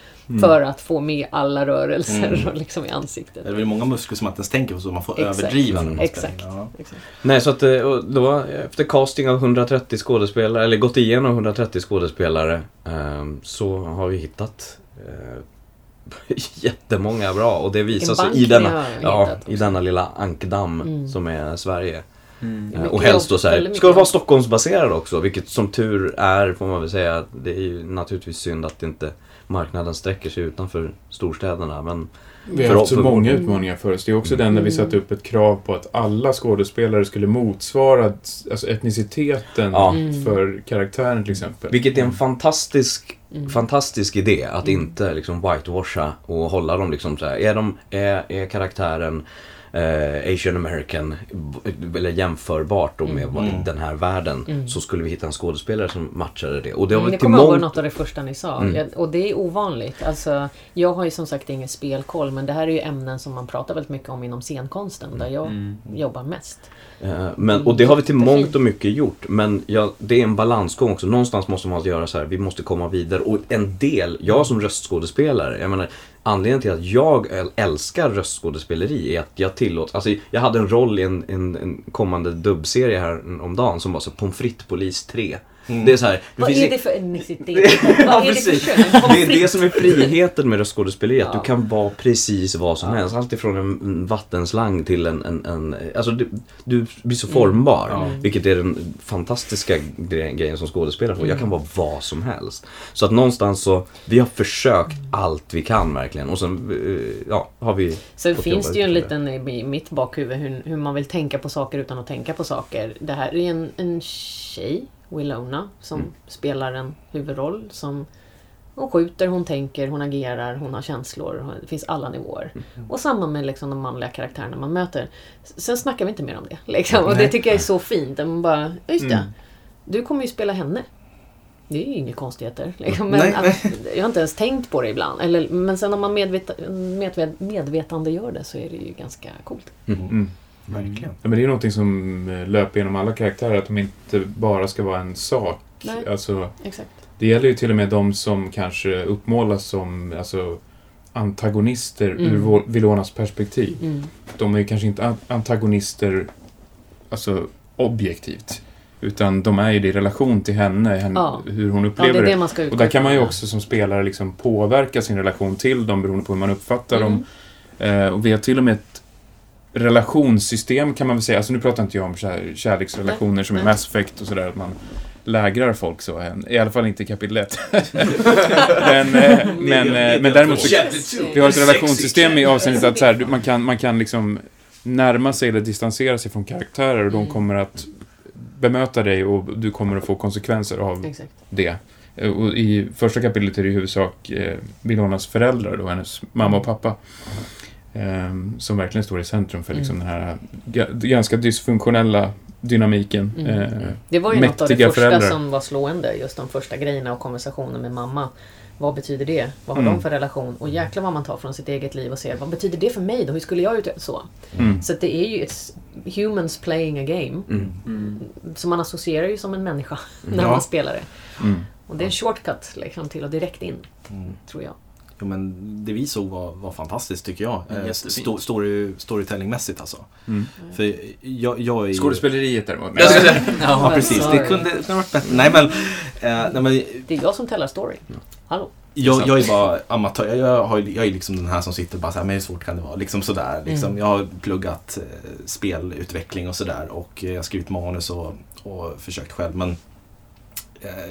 För att få med alla rörelser och liksom i ansiktet. Det är väl många muskler som man inte ens tänker på så man får Exakt. överdriva när man Exakt. Ja. Exakt. Nej, så att eh, och då efter casting av 130 skådespelare, eller gått igenom 130 skådespelare, ehm, så har vi hittat eh, [laughs] jättemånga bra. Och det visar sig i denna, ja, i denna lilla ankdamm Mm. som är Sverige. Mm. Och helst då så här, ska det vara. Stockholmsbaserad också, vilket som tur är får man väl säga. Det är ju naturligtvis synd att inte marknaden sträcker sig utanför storstäderna. Men Vi har haft så många utmaningar för oss. Det är också den där vi satte upp ett krav på att alla skådespelare skulle motsvara alltså etniciteten Ja. Mm. för karaktären till exempel. Vilket är en fantastisk, Mm. fantastisk idé att inte liksom whitewasha och hålla dem liksom så här. Är, de, är, är karaktären eh, Asian American eller jämförbart då med vad- Mm. den här världen Mm. så skulle vi hitta en skådespelare som matchade det. Och det har Mm, till kommer jag ihåg var mångt... något av det första ni sa. Mm. Jag, och det är ovanligt. Alltså, jag har ju som sagt ingen spelkoll men det här är ju ämnen som man pratar väldigt mycket om inom scenkonsten där jag Mm. jobbar mest. Eh, Men, och det har vi till Jättefint. mångt och mycket gjort. Men ja, det är en balansgång också. Någonstans måste man göra så här, vi måste komma vidare. Och en del, jag som röstskådespelare, jag menar Anledningen till att jag älskar röstskådespeleri är att jag tillåts, alltså jag hade en roll i en, en, en kommande dubbserie här om dagen som var så Pommes frites polis 3. Det är så här, det Vad [laughs] är det för etnicitet? Vad är det för kön? Det är det som är friheten med röstskådespeleri, att Ja. du kan vara precis vad som helst. Allt ifrån en en vattenslang till en... en, en alltså du, du blir så formbar. Ja. Vilket är den fantastiska gre- grejen som skådespelare. får. Jag Mm. kan vara vad som helst. Så att någonstans så, vi har försökt allt vi kan verkligen. Och sen, eh, ja, har vi... Sen finns det ju en liten i mitt bakhuvud hur, hur man vill tänka på saker utan att tänka på saker. Det här är en, en tjej, Willona, som Mm. spelar en huvudroll. Som hon skjuter, hon tänker, hon agerar, hon har känslor. Det finns alla nivåer. Mm. Och samma med liksom de manliga karaktärerna man möter. Sen snackar vi inte mer om det. Liksom. Och det tycker jag är så fint. Att Man bara, ja, just det. Mm. Du kommer ju spela henne. Det är ju inga konstigheter. Liksom. Men Nej, att, jag har inte ens tänkt på det ibland. Eller, men sen om man medvet, medvet, medvetande gör det så är det ju ganska coolt. Mm. Verkligen. Ja, men det är någonting som eh, löper genom alla karaktärer, att de inte bara ska vara en sak. Nej. Alltså, Exakt. det gäller ju till och med de som kanske uppmålas som alltså, antagonister Mm. ur Vilonas perspektiv. Mm. De är ju kanske inte an- antagonister alltså, objektivt. Utan de är ju det i relation till henne, henne Ja. hur hon Ja, upplever det är det. det man ska utgå Och där kan man ju också som spelare liksom påverka sin relation till dem beroende på hur man uppfattar Mm. dem. Eh, och vi har till och med ett relationssystem kan man väl säga. Alltså nu pratar inte jag om kär, kärleksrelationer som i. Mass Effect och sådär. Att man lägrar folk så. än. I alla fall inte i kapitel 1. [laughs] men, eh, men, eh, men däremot så, vi har ett relationssystem i avseendet att så här, man, kan, man kan liksom närma sig eller distansera sig från karaktärer och de Mm. kommer att bemöta dig och du kommer att få konsekvenser av Exakt. det. Eh, Och I första kapitlet är det i huvudsak eh, Vilonas föräldrar, då, hennes mamma och pappa. Eh, som verkligen står i centrum för liksom, den här ga- ganska dysfunktionella dynamiken. Mm. Eh, Det var ju något av det första föräldrar. som var slående. Just de första grejerna och konversationen med mamma. Vad betyder det? Vad har Mm. de för relation? Och jäklar vad man tar från sitt eget liv och ser vad betyder det för mig då? Hur skulle jag ut så? Mm. Så att det är ju it's humans playing a game. Mm. Mm. Så man associerar ju som en människa [laughs] när Ja. man spelar det. Mm. Och det är en shortcut liksom, till att direkt in, Mm. tror jag. Jo, men det vi såg var, var fantastiskt tycker jag. Mm, Eh, sto, story, storytellingmässigt alltså. Mm. För jag, jag är ju... Skådespeleriet däremot. Jag säga- Ja, men precis. Det sorry. kunde, det kunde varit bättre. Nej, men... Eh, nej, men Det är jag som tellar story. Hallå? jag, jag är bara amatör. Jag, har, jag är liksom den här som sitter bara så här, men hur svårt kan det vara? Liksom sådär. Liksom, Mm. Jag har pluggat eh, spelutveckling och sådär och jag har skrivit manus och, och försökt själv. Men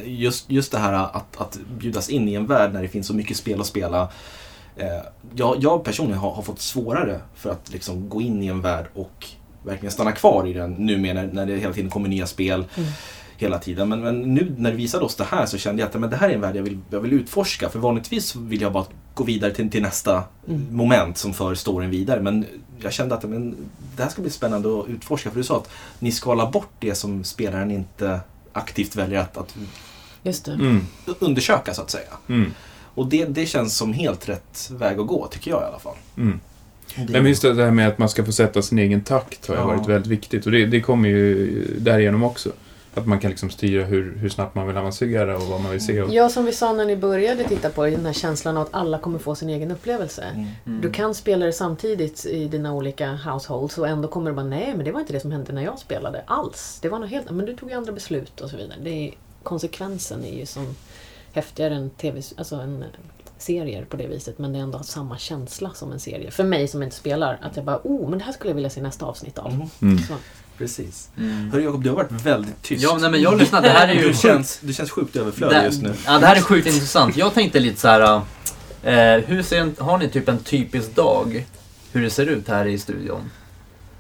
just, just det här att, att bjudas in i en värld när det finns så mycket spel att spela. Eh, jag, jag personligen har, har fått svårare för att liksom gå in i en värld och verkligen stanna kvar i den nu med när, när det hela tiden kommer nya spel. Hela tiden. Men, men nu när du visade oss det här så kände jag att men det här är en värld jag vill, jag vill utforska. För vanligtvis vill jag bara gå vidare till, till nästa moment som för storyn vidare. Men jag kände att men, det här ska bli spännande att utforska. För du sa att ni skalar bort det som spelaren inte aktivt väljer att, att Just det. Mm. undersöka så att säga. Mm. Och det, det känns som helt rätt väg att gå, tycker jag i alla fall. Mm. Det- Nej, men just det här med att man ska få sätta sin egen takt har ju Ja. varit väldigt viktigt. Och det, det kommer ju därigenom också. Att man kan liksom styra hur, hur snabbt man vill avancera och vad man vill se. Och, Ja, som vi sa när ni började titta på det, den här känslan av att alla kommer få sin egen upplevelse. Mm. Du kan spela det samtidigt i dina olika households och ändå kommer du bara nej, men det var inte det som hände när jag spelade alls. Det var något helt men du tog ju andra beslut och så vidare. Det är, konsekvensen är ju som häftigare än TV, alltså en serier på det viset, men det är ändå samma känsla som en serie. För mig som inte spelar, att jag bara oh, men det här skulle jag vilja se nästa avsnitt av. Mm. Precis. Mm. Hörru Jakob, du har varit väldigt tyst. Ja, nej men jag lyssnar. Det här är ju du, känns, du känns sjukt överflödig det, just nu. Ja, det här är sjukt intressant. Jag tänkte lite så här. Eh, hur ser en, har ni typ en typisk dag? Hur det ser ut här i studion?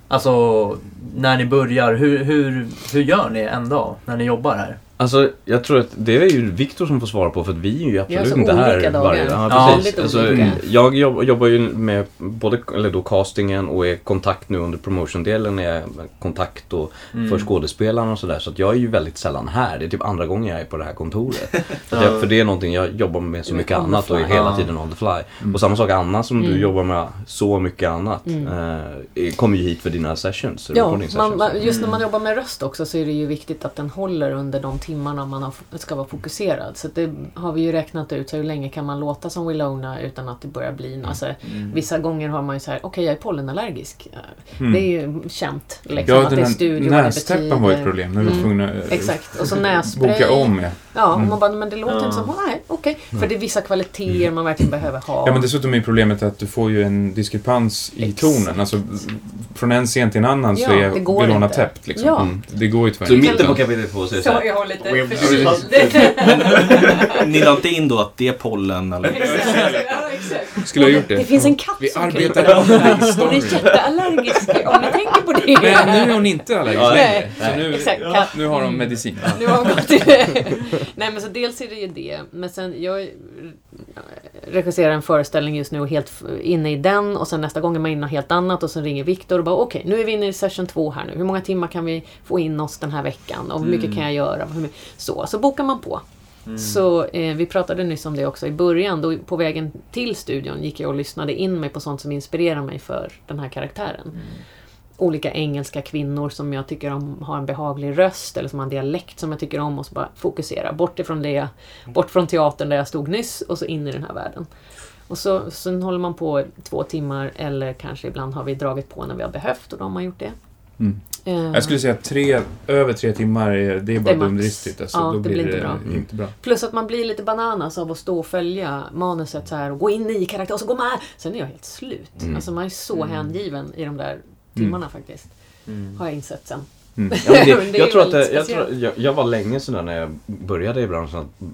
Alltså, när ni börjar, hur, hur, hur gör ni en dag när ni jobbar här? Alltså, jag tror att det är ju Viktor som får svara på för att vi är ju absolut så inte här dagar. varje dag. Ja, Ja, precis. väldigt Alltså, jag jobb, jobbar ju med både eller då castingen och är kontakt nu under promotion-delen är jag kontakt och Mm. för skådespelarna och sådär. Så att jag är ju väldigt sällan här. Det är typ andra gången jag är på det här kontoret. [laughs] för, Ja. det, för det är någonting jag jobbar med så Du mycket annat och är hela Ja. tiden on the fly. Och samma sak Anna som du Mm. jobbar med så mycket annat. Mm. Eh, kommer ju hit för dina sessions. Ja, man, sessions. man, just när man jobbar med röst också så är det ju viktigt att den håller under de timmarna man ska vara fokuserad. Så det har vi ju räknat ut, så hur länge kan man låta som Willona utan att det börjar bli... Alltså, Mm. Vissa gånger har man ju så här, okej jag är pollenallergisk. Mm. Det är ju känt. Liksom, ja, att det är här studio, vad det nästäppan var ju ett problem. Nu var Mm. tvungna att Exakt, och så [laughs] nässpray. boka om. Ja. Ja, och Mm. man bara, men det låter Ja. inte som, nej, okej. För det är vissa kvaliteter man verkligen behöver ha. Ja, men dessutom är problemet att du får ju en diskrepans i Exakt. tonen. Alltså, från en scen till en annan så är det går Bellona täppt. Liksom. Ja. Mm. Det går ju tyvärr Så i inte. mitten på kapitel två så är det så här, jag har lite [laughs] Ni la inte in då att det är pollen eller? Skulle ha gjort det. Det finns en katt Vi som arbetar i Hon är jätteallergisk om ni tänker på det. Men nu är hon inte allergisk Ja, längre. nej. Så nu, Exakt, nu har hon medicin. Nu har hon gått [laughs] Nej men så dels är det ju det. Men sen, jag regisserar en föreställning just nu och helt inne i den och sen nästa gång är man inne i något helt annat och sen ringer Viktor och bara okej, nu är vi inne i session två här nu. Hur många timmar kan vi få in oss den här veckan? Och hur mycket kan jag göra? Så, så bokar man på. Så eh, vi pratade nyss om det också i början. Då på vägen till studion gick jag och lyssnade in mig på sånt som inspirerar mig för den här karaktären. Olika engelska kvinnor som jag tycker om har en behaglig röst eller som har en dialekt som jag tycker om och så bara fokusera bort ifrån det, bort från teatern där jag stod nyss och så in i den här världen. Och så, sen håller man på två timmar eller kanske ibland har vi dragit på när vi har behövt och då har man gjort det. Mm. Eh, Jag skulle säga att tre, över tre timmar, är, det är bara dumdristigt. Alltså, Ja, då det blir blir det inte bra. inte bra. Plus att man blir lite bananas av att stå och följa manuset så här och gå in i karaktär och så gå med. Sen är jag helt slut. Mm. Alltså man är så hängiven i de där timmarna faktiskt. Mm. Har jag insett sen. Mm. [laughs] Ja, det, det jag, tror att jag, speciellt. tror, jag, jag var länge sådär när jag började i branschen, att,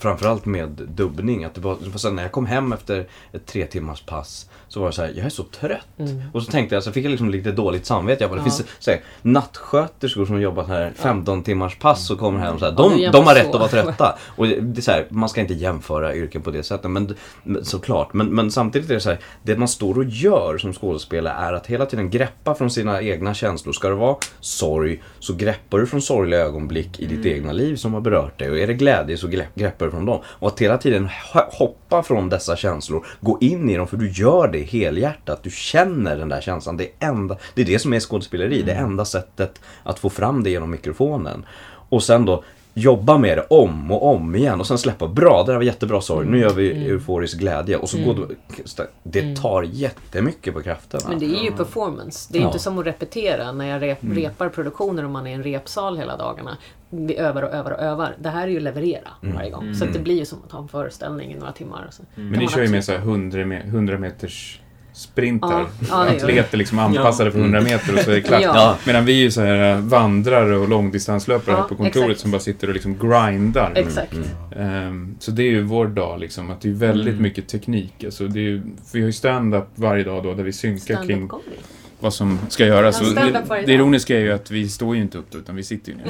framförallt med dubbning. Att det var, det så när jag kom hem efter ett tre timmars pass så var det så här, jag är så trött. Mm. Och så tänkte jag, så fick jag liksom lite dåligt samvete. Jag bara, det Ja. finns så här, nattsköterskor som jobbat här 15 timmars pass och kommer hem så här, Ja, de, jämför de har så. rätt att vara trötta. Och det, det är så här, man ska inte jämföra yrken på det sättet, men, men såklart. Men, men samtidigt är det så här, det man står och gör som skådespelare är att hela tiden greppa från sina egna känslor. Ska det vara sorg, så greppar du från sorgliga ögonblick i ditt egna liv som har berört dig. Och är det glädje så grepp- greppar du från dem. Och att hela tiden ho- hoppa från dessa känslor, gå in i dem, för du gör det helhjärtat. Du känner den där känslan. Det är, enda, det är det som är skådespeleri. Det enda sättet att få fram det genom mikrofonen. Och sen då jobba med det om och om igen och sen släppa. Bra, det där var jättebra sorg. Nu gör vi euforisk glädje. Och så går det, det tar jättemycket på krafterna. Men det är ju performance. Det är Ja. inte som att repetera när jag rep, repar produktioner och man är i en repsal hela dagarna. Vi övar och övar och övar. Det här är ju leverera varje gång. Så att det blir ju som att ha en föreställning i några timmar. Och så kan Men ni kör ju med så här 100, me- 100 meters sprintar. Ja, ja. Atleter liksom anpassade för 100 meter och så är det klart. Ja. Medan vi är ju så här äh, vandrare och långdistanslöpare Ja, här på kontoret exakt. som bara sitter och liksom grindar. Exakt. Ehm, så det är ju vår dag liksom, att det är väldigt Mm. mycket teknik. Alltså det är ju, vi har ju stand-up varje dag då där vi synkar kring... Comedy. Vad som ska göras. Det, det ironiska är ju att vi står ju inte upp då, utan vi sitter ju ner.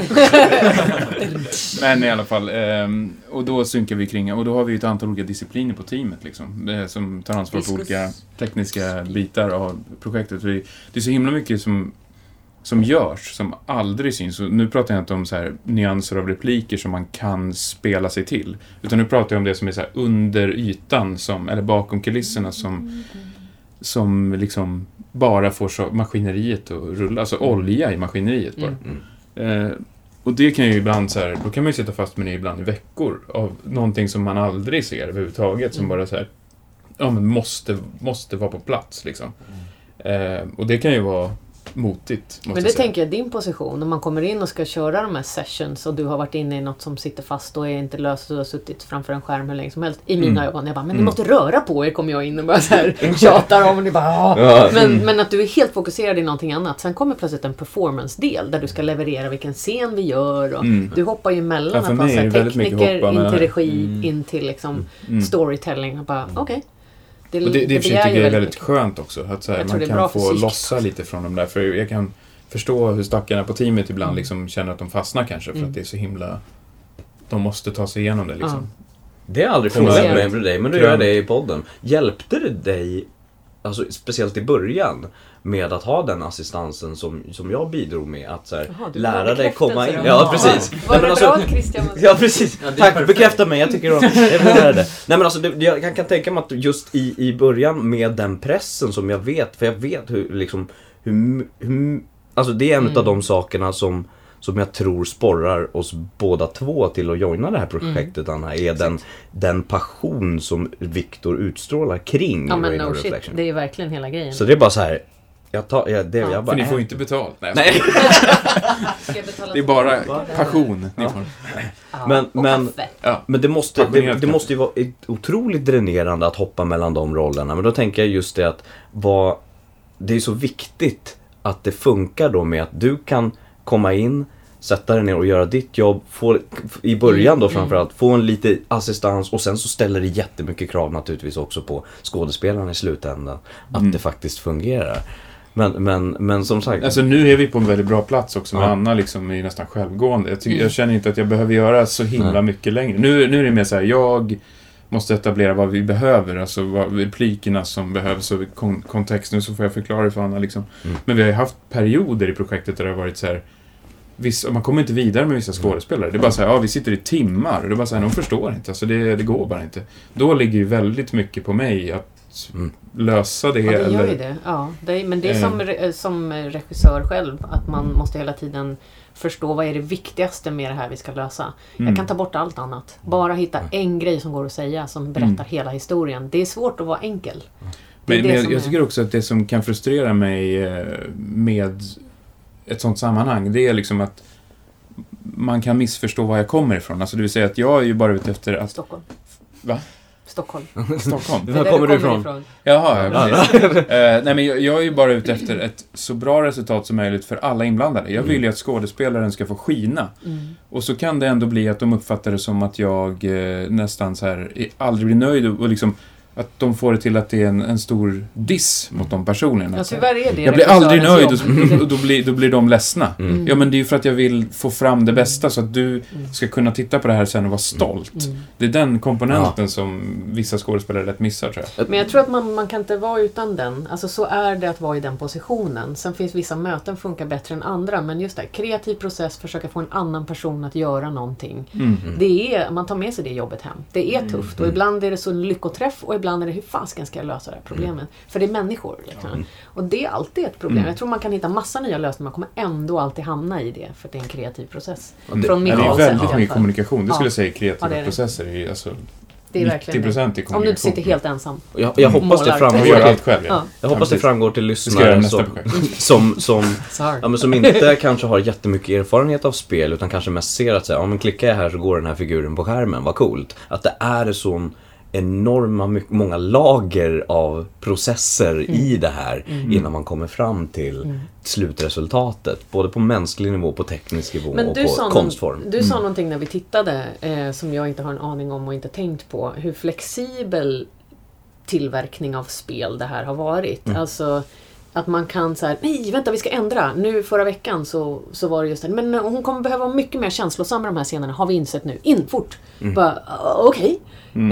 [laughs] Men i alla fall, ehm, och då synkar vi kring, och då har vi ju ett antal olika discipliner på teamet liksom, som tar ansvar för olika tekniska bitar av projektet. Det är så himla mycket som, som görs, som aldrig syns. Och nu pratar jag inte om så här nyanser av repliker som man kan spela sig till. Utan nu pratar jag om det som är så under ytan, som, eller bakom kulisserna, som, som liksom bara får så maskineriet att rulla. Alltså olja i maskineriet bara. Mm. Eh, och det kan ju ibland så här, då kan man ju sitta fast med det ibland i veckor av någonting som man aldrig ser överhuvudtaget som Mm. bara så här, ja men måste, måste vara på plats liksom. Eh, och det kan ju vara motigt, Men jag det säga. tänker jag, din position, om man kommer in och ska köra de här sessions och du har varit inne i något som sitter fast och är inte löst och du har suttit framför en skärm hur länge som helst. I mina Mm. ögon. Jag bara, men ni Mm. måste röra på er, kommer jag in och bara så här [laughs] tjatar om och ni bara "Ah." Ja. men, men att du är helt fokuserad i någonting annat. Sen kommer plötsligt en performance-del där du ska leverera vilken scen vi gör och Mm. du hoppar ju emellan Ja, att vara tekniker in mellan- till regi, Mm. in till liksom Mm. storytelling och bara okej. Det, Och det, det, för ju jag är väldigt skönt också. Att så här, man det kan få lossa lite från de där. För jag kan förstå hur stackarna på teamet ibland Mm. liksom känner att de fastnar kanske. För Mm. att det är så himla... De måste ta sig igenom det liksom. Det har aldrig jag- mig med dig, men du gör det i podden. Hjälpte det dig, alltså speciellt i början, med att ha den assistansen som, som jag bidrog med? Att så här, Jaha, du vill ha lära dig komma in. Ja, då? precis. Var det alltså- bra att Christian [laughs] Ja, precis. Ja, Tack, perfekt. bekräfta mig. Jag tycker om, [laughs] det. Nej men alltså, det, jag kan, kan tänka mig att just i, i början med den pressen som jag vet, för jag vet hur, liksom, hur, hur alltså det är en Mm. av de sakerna som, som jag tror sporrar oss båda två till att joina det här projektet, Anna, är den, den passion som Viktor utstrålar kring Ja men no shit, Reflection. det är verkligen hela grejen. Så det är bara så här. Jag tar, jag, det, Ja. jag bara, För ni får äh. ju inte betalt. Nej, Nej. [laughs] Det är bara passion ni får. Ja, Men- men-. Ja. Men det måste, det, det måste ju vara otroligt dränerande att hoppa mellan de rollerna. Men då tänker jag just det att vad, det är så viktigt att det funkar då med att du kan komma in, sätta dig ner och göra ditt jobb. Få, I början då Mm, framförallt, få en lite assistans och sen så ställer det jättemycket krav naturligtvis också på skådespelarna i slutändan. Att Mm. det faktiskt fungerar. Men, men, men som sagt. Alltså nu är vi på en väldigt bra plats också med Ja. Anna liksom är nästan självgående. Jag, tycker, Mm. jag känner inte att jag behöver göra så himla Nej. mycket längre. Nu, nu är det mer så här, jag måste etablera vad vi behöver, alltså vad replikerna som behövs och kon kontext. Nu så får jag förklara det för Anna liksom. Mm. Men vi har ju haft perioder i projektet där det har varit så här Vissa, man kommer inte vidare med vissa skådespelare. Det är bara så här, ja vi sitter i timmar och det är bara så här, de förstår inte. Alltså det, det går bara inte. Då ligger ju väldigt mycket på mig att Mm. lösa det. Ja, det gör ju det. Ja, det men det är Eh. som, re- som regissör själv, att man måste hela tiden förstå vad är det viktigaste med det här vi ska lösa. Mm. Jag kan ta bort allt annat. Bara hitta en grej som går att säga som berättar Mm. hela historien. Det är svårt att vara enkel. Men, men jag, jag tycker också att det som kan frustrera mig eh, med ett sånt sammanhang, det är liksom att man kan missförstå var jag kommer ifrån. Alltså det vill säga att jag är ju bara ute efter att... Stockholm. Va? [laughs] Stockholm. Stockholm? Var kommer du ifrån? Jaha, ja, precis. eh, nej men jag, jag är ju bara ute efter ett så bra resultat som möjligt för alla inblandade. Jag vill ju att skådespelaren ska få skina. Mm. Och så kan det ändå bli att de uppfattar det som att jag eh, nästan så här är- aldrig blir nöjd och, och liksom att de får det till att det är en, en stor diss mot de personerna. Ja, här, tyvärr är det jag blir aldrig nöjd och, [laughs] och då, blir, då blir de ledsna. Mm. Ja men det är ju för att jag vill få fram det bästa så att du ska kunna titta på det här sen och vara stolt. Mm. Det är den komponenten som vissa skådespelare lätt missar tror jag. Men jag tror att man, man kan inte vara utan den. Alltså så är det att vara i den positionen. Sen finns vissa möten funkar bättre än andra. Men just det, kreativ process, försöka få en annan person att göra någonting. Mm. Det är, man tar med sig det jobbet hem. Det är tufft och ibland är det så lyckoträff och ibland är det hur fasken ska jag lösa det här problemet? För det är människor. Liksom. Och det är alltid ett problem. Mm. Jag tror man kan hitta massa nya lösningar, man kommer ändå alltid hamna i det. För det är en kreativ process. det- Från Ja, det är väldigt mycket kommunikation. Det skulle Ja. jag säga kreativa Ja, det processer. Är, alltså, Det är verkligen 90 procent i det. Om du inte sitter kommunikation. helt ensam. Jag, jag hoppas det. Jag framgår till, allt själv. Ja. jag hoppas det framgår till jag lyssnare [laughs] som, som, som, ja, men som inte [laughs] kanske har jättemycket erfarenhet av spel utan kanske mest ser att säga, ja men klickar jag här så går den här figuren på skärmen, vad coolt. Att det är sån enorma, många lager av processer i det här innan man kommer fram till slutresultatet. Både på mänsklig nivå, på teknisk nivå Men och på konstform. någon, du sa någonting när vi tittade eh, som jag inte har en aning om och inte tänkt på. Hur flexibel tillverkning av spel det här har varit. Mm. Alltså Att man kan så här, nej vänta vi ska ändra. Nu förra veckan så, så var det just det. Men eh, hon kommer behöva vara mycket mer känslosam i de här scenerna har vi insett nu. In fort! Bara, "Ah, Okej.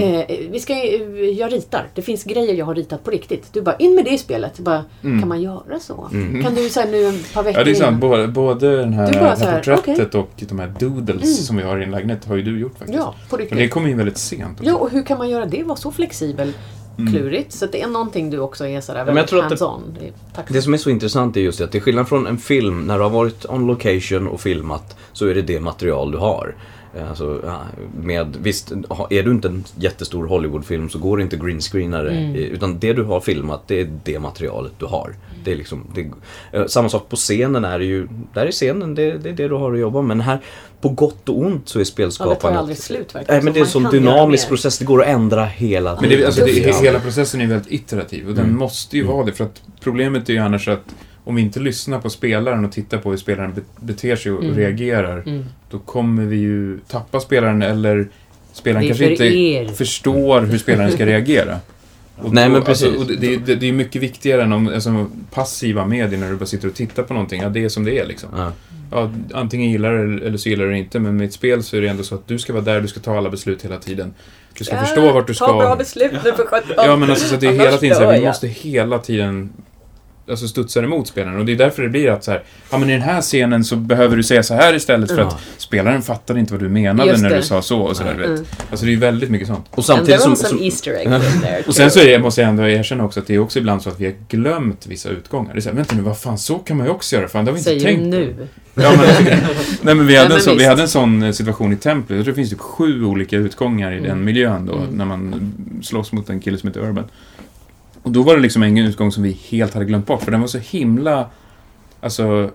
Eh, vi ska, eh, jag ritar. Det finns grejer jag har ritat på riktigt. Du bara, in med det i spelet. Bara, Kan man göra så? Kan du säga nu ett par veckor Ja, det är sant. Både, både den här, bara här här, porträttet och de här doodles som vi har i en lägenhet har ju du gjort faktiskt. Ja, på Men det riktigt. kom in väldigt sent. också. Ja, och hur kan man göra det? Vara så flexibel? Klurigt. Så det är någonting du också är sådär väldigt det- hands-on. Det. Det som är så intressant är just det att till skillnad från en film, när du har varit on location och filmat, så är det det material du har. Eh, Alltså, med, visst, är du inte en jättestor Hollywoodfilm så går det inte greenscreenare. Mm. eh, Utan det du har filmat, det är det materialet du har. Det är liksom, det, eh, samma sak på scenen är det ju, där är scenen, det, det är det du har att jobba med. Men här, på gott och ont så är Ja, det tar spelskapandet... aldrig slut verkligen. Nej men Så det är en sån dynamisk process, det går att ändra hela Men det, alltså, det, hela processen är väldigt iterativ och den Mm. måste ju vara det. För att problemet är ju annars att om vi inte lyssnar på spelaren och tittar på hur spelaren be- beter sig och Mm. reagerar, Mm. då kommer vi ju tappa spelaren eller spelaren är kanske för inte er. förstår hur spelaren ska reagera. [laughs] Och Nej, då, men precis. Alltså, och det, det, det, är mycket viktigare än om, alltså, passiva medier när du bara sitter och tittar på någonting. Ja, det är som det är liksom. Ja. Ja, antingen gillar det eller så gillar du det inte. Men med ett spel så är det ändå så att du ska vara där, du ska ta alla beslut hela tiden. Du ska förstå vart du ska. Ta bra beslut nu för sjutton. Ja, men alltså så att det är hela tiden så här, vi måste hela tiden alltså studsa emot spelaren. Och det är därför det blir att så här, ja men i den här scenen så behöver du säga så här istället för Ja. att spelaren fattade inte vad du menade när du sa så och sådär, Nej. vet. Mm. Alltså det är ju väldigt mycket sånt. Och samtidigt som... som Easter eggs in [laughs] there. Och sen så är, måste jag ändå erkänna också att det är också ibland så att vi har glömt vissa utgångar. Det är såhär, vänta nu, vad fan, så kan man ju också göra. Fan, det har vi inte Säger du tänkt nu. [laughs] Ja, men, [laughs] nej, men vi, hade men en så, vi hade en sån eh, situation i templet. Jag tror det finns typ sju olika utgångar i den Mm. miljön då, Mm. när man slåss mot en kille som heter Urban. Och då var det liksom en utgång som vi helt hade glömt bort, för den var så himla... Alltså,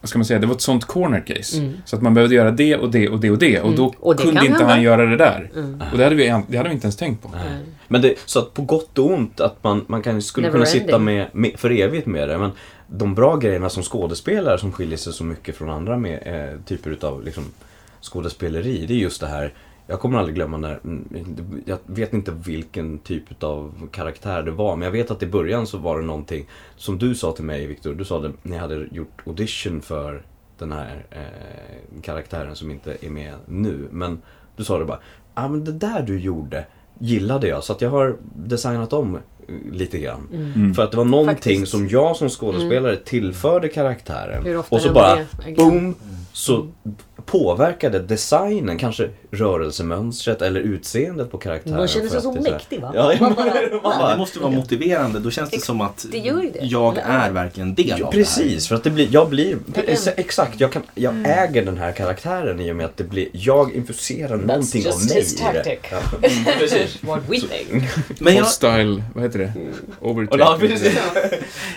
vad ska man säga? Det var ett sånt corner case. Mm. Så att man behövde göra det och det och det och det. Och Mm. då Och det kunde inte hända. han göra det där. Mm. Och det hade, vi, det hade vi inte ens tänkt på. Nej. Men det, så att på gott och ont att man, man kan, skulle Never kunna sitta ending. med, med, för evigt med det. Men de bra grejerna som skådespelare som skiljer sig så mycket från andra med, eh, typer utav liksom, skådespeleri. Det är just det här. Jag kommer aldrig glömma när, mm, jag vet inte vilken typ av karaktär det var. Men jag vet att i början så var det någonting som du sa till mig Viktor. Du sa det när jag hade gjort audition för den här eh, karaktären som inte är med nu. Men du sa det bara, ja ah, men det där du gjorde gillade jag. Så att jag har designat om eh, lite grann. Mm. För att det var någonting Faktiskt. som jag som skådespelare tillförde karaktären. Hur ofta Och så bara, det? boom, så påverkade designen, kanske rörelsemönstret eller utseendet på karaktären. Man känner sig så mäktig va? Ja, Man [laughs] bara, Ja, wow. det måste vara motiverande. Då känns det som att Det det. jag är verkligen del av det här. Precis, för att det blir, jag blir, exakt, jag, kan, jag äger den här karaktären i och med att det blir, jag infuserar någonting av just mig his i det. tactic. Ja, [laughs] precis. What we think. [laughs] Men jag, Hostile, vad heter det? Overtake. Ja.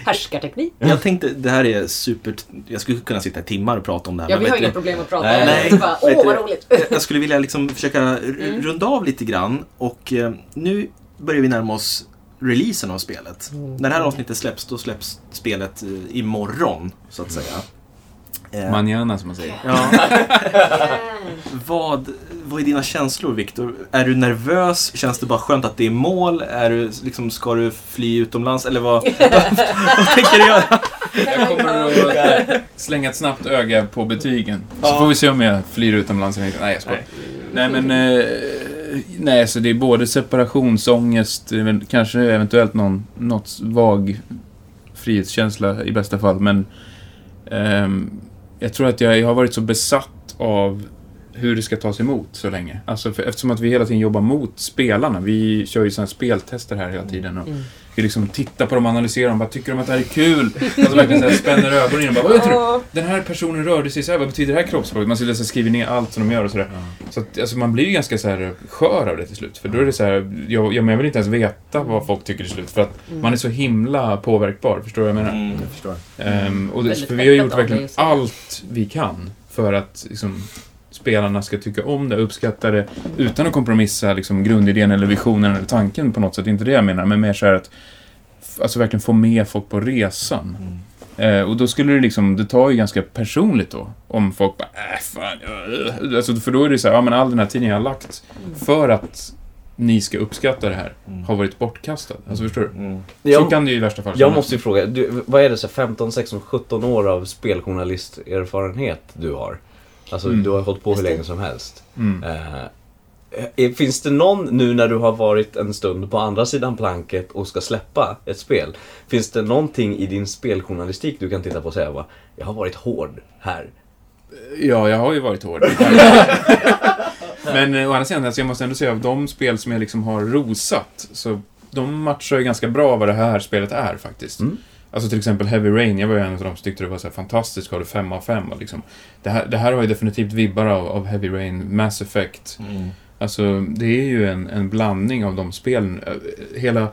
Härskarteknik. jag tänkte, det här är super... Jag skulle kunna sitta i timmar och prata om det här. Ja, men vi har inga problem att prata om det. Bara, Åh, vad roligt. Jag skulle vilja liksom försöka Mm. runda av lite grann och eh, nu börjar vi närma oss releasen av spelet. Mm. När det här avsnittet släpps, då släpps spelet eh, imorgon, så att säga. Eh, Manjana, som man säger. ja. [laughs] vad, vad är dina känslor, Viktor? Är du nervös? Känns det bara skönt att det är mål? Är du, liksom, ska du fly utomlands? Eller vad, [laughs] vad tänker du göra? Jag kommer att slänga ett snabbt öga på betygen. Så Ja. får vi se om jag flyr utomlands eller inte. Nej, jag skojar. Nej, men... Eh, nej, så det är både separationsångest, men kanske eventuellt någon något vag frihetskänsla i bästa fall. Men ehm, jag tror att jag, jag har varit så besatt av hur det ska tas emot så länge. Alltså för, eftersom att vi hela tiden jobbar mot spelarna. Vi kör ju sådana här speltester här hela tiden. Och Mm vi liksom tittar på dem, analyserar dem, bara tycker de att det här är kul? Alltså verkligen så här spänner ögonen i dem. Bara, Vad heter du? Den här personen rörde sig så här, vad betyder det här kroppsspråket? Man sitter och skriver ner allt som de gör och sådär. Så att, alltså, man blir ju ganska så här skör av det till slut. För då är det så här, jag, jag, men jag vill inte ens veta vad folk tycker till slut. För att Mm. man är så himla påverkbar, förstår du vad jag menar? Mm, jag förstår. Ehm, och det, för vi har gjort verkligen allt vi kan för att liksom, spelarna ska tycka om det, uppskatta det, utan att kompromissa liksom, grundidén eller visionen eller tanken på något sätt. Inte det jag menar, men mer så här att alltså, verkligen få med folk på resan. Eh, och då skulle det liksom, det tar ju ganska personligt då. Om folk bara, äh fan, äh. alltså, För då är det så här, ja men all den här tiden jag har lagt för att ni ska uppskatta det här Mm. har varit bortkastad. Alltså förstår du? Mm. Så Jag, kan det ju i värsta fall jag måste ju fråga, du, vad är det så här 15, 16, 17 år av speljournalisterfarenhet du har? Alltså Mm. du har hållit på hur länge som helst. Mm. Eh, eh, finns det någon nu när du har varit en stund på andra sidan planket och ska släppa ett spel? Finns det någonting i din speljournalistik du kan titta på och säga va, jag har varit hård här. Ja, jag har ju varit hård. [laughs] Men eh, å andra sidan, alltså, jag måste ändå säga av de spel som jag liksom har rosat, så de matchar ju ganska bra vad det här spelet är faktiskt. Mm. Alltså till exempel Heavy Rain, jag var ju en av de som tyckte det var så här fantastiskt, gav det 5 av 5 och liksom. Det här, det här har ju definitivt vibbar av, av Heavy Rain, Mass Effect. Mm. Alltså, det är ju en, en blandning av de spelen. Hela.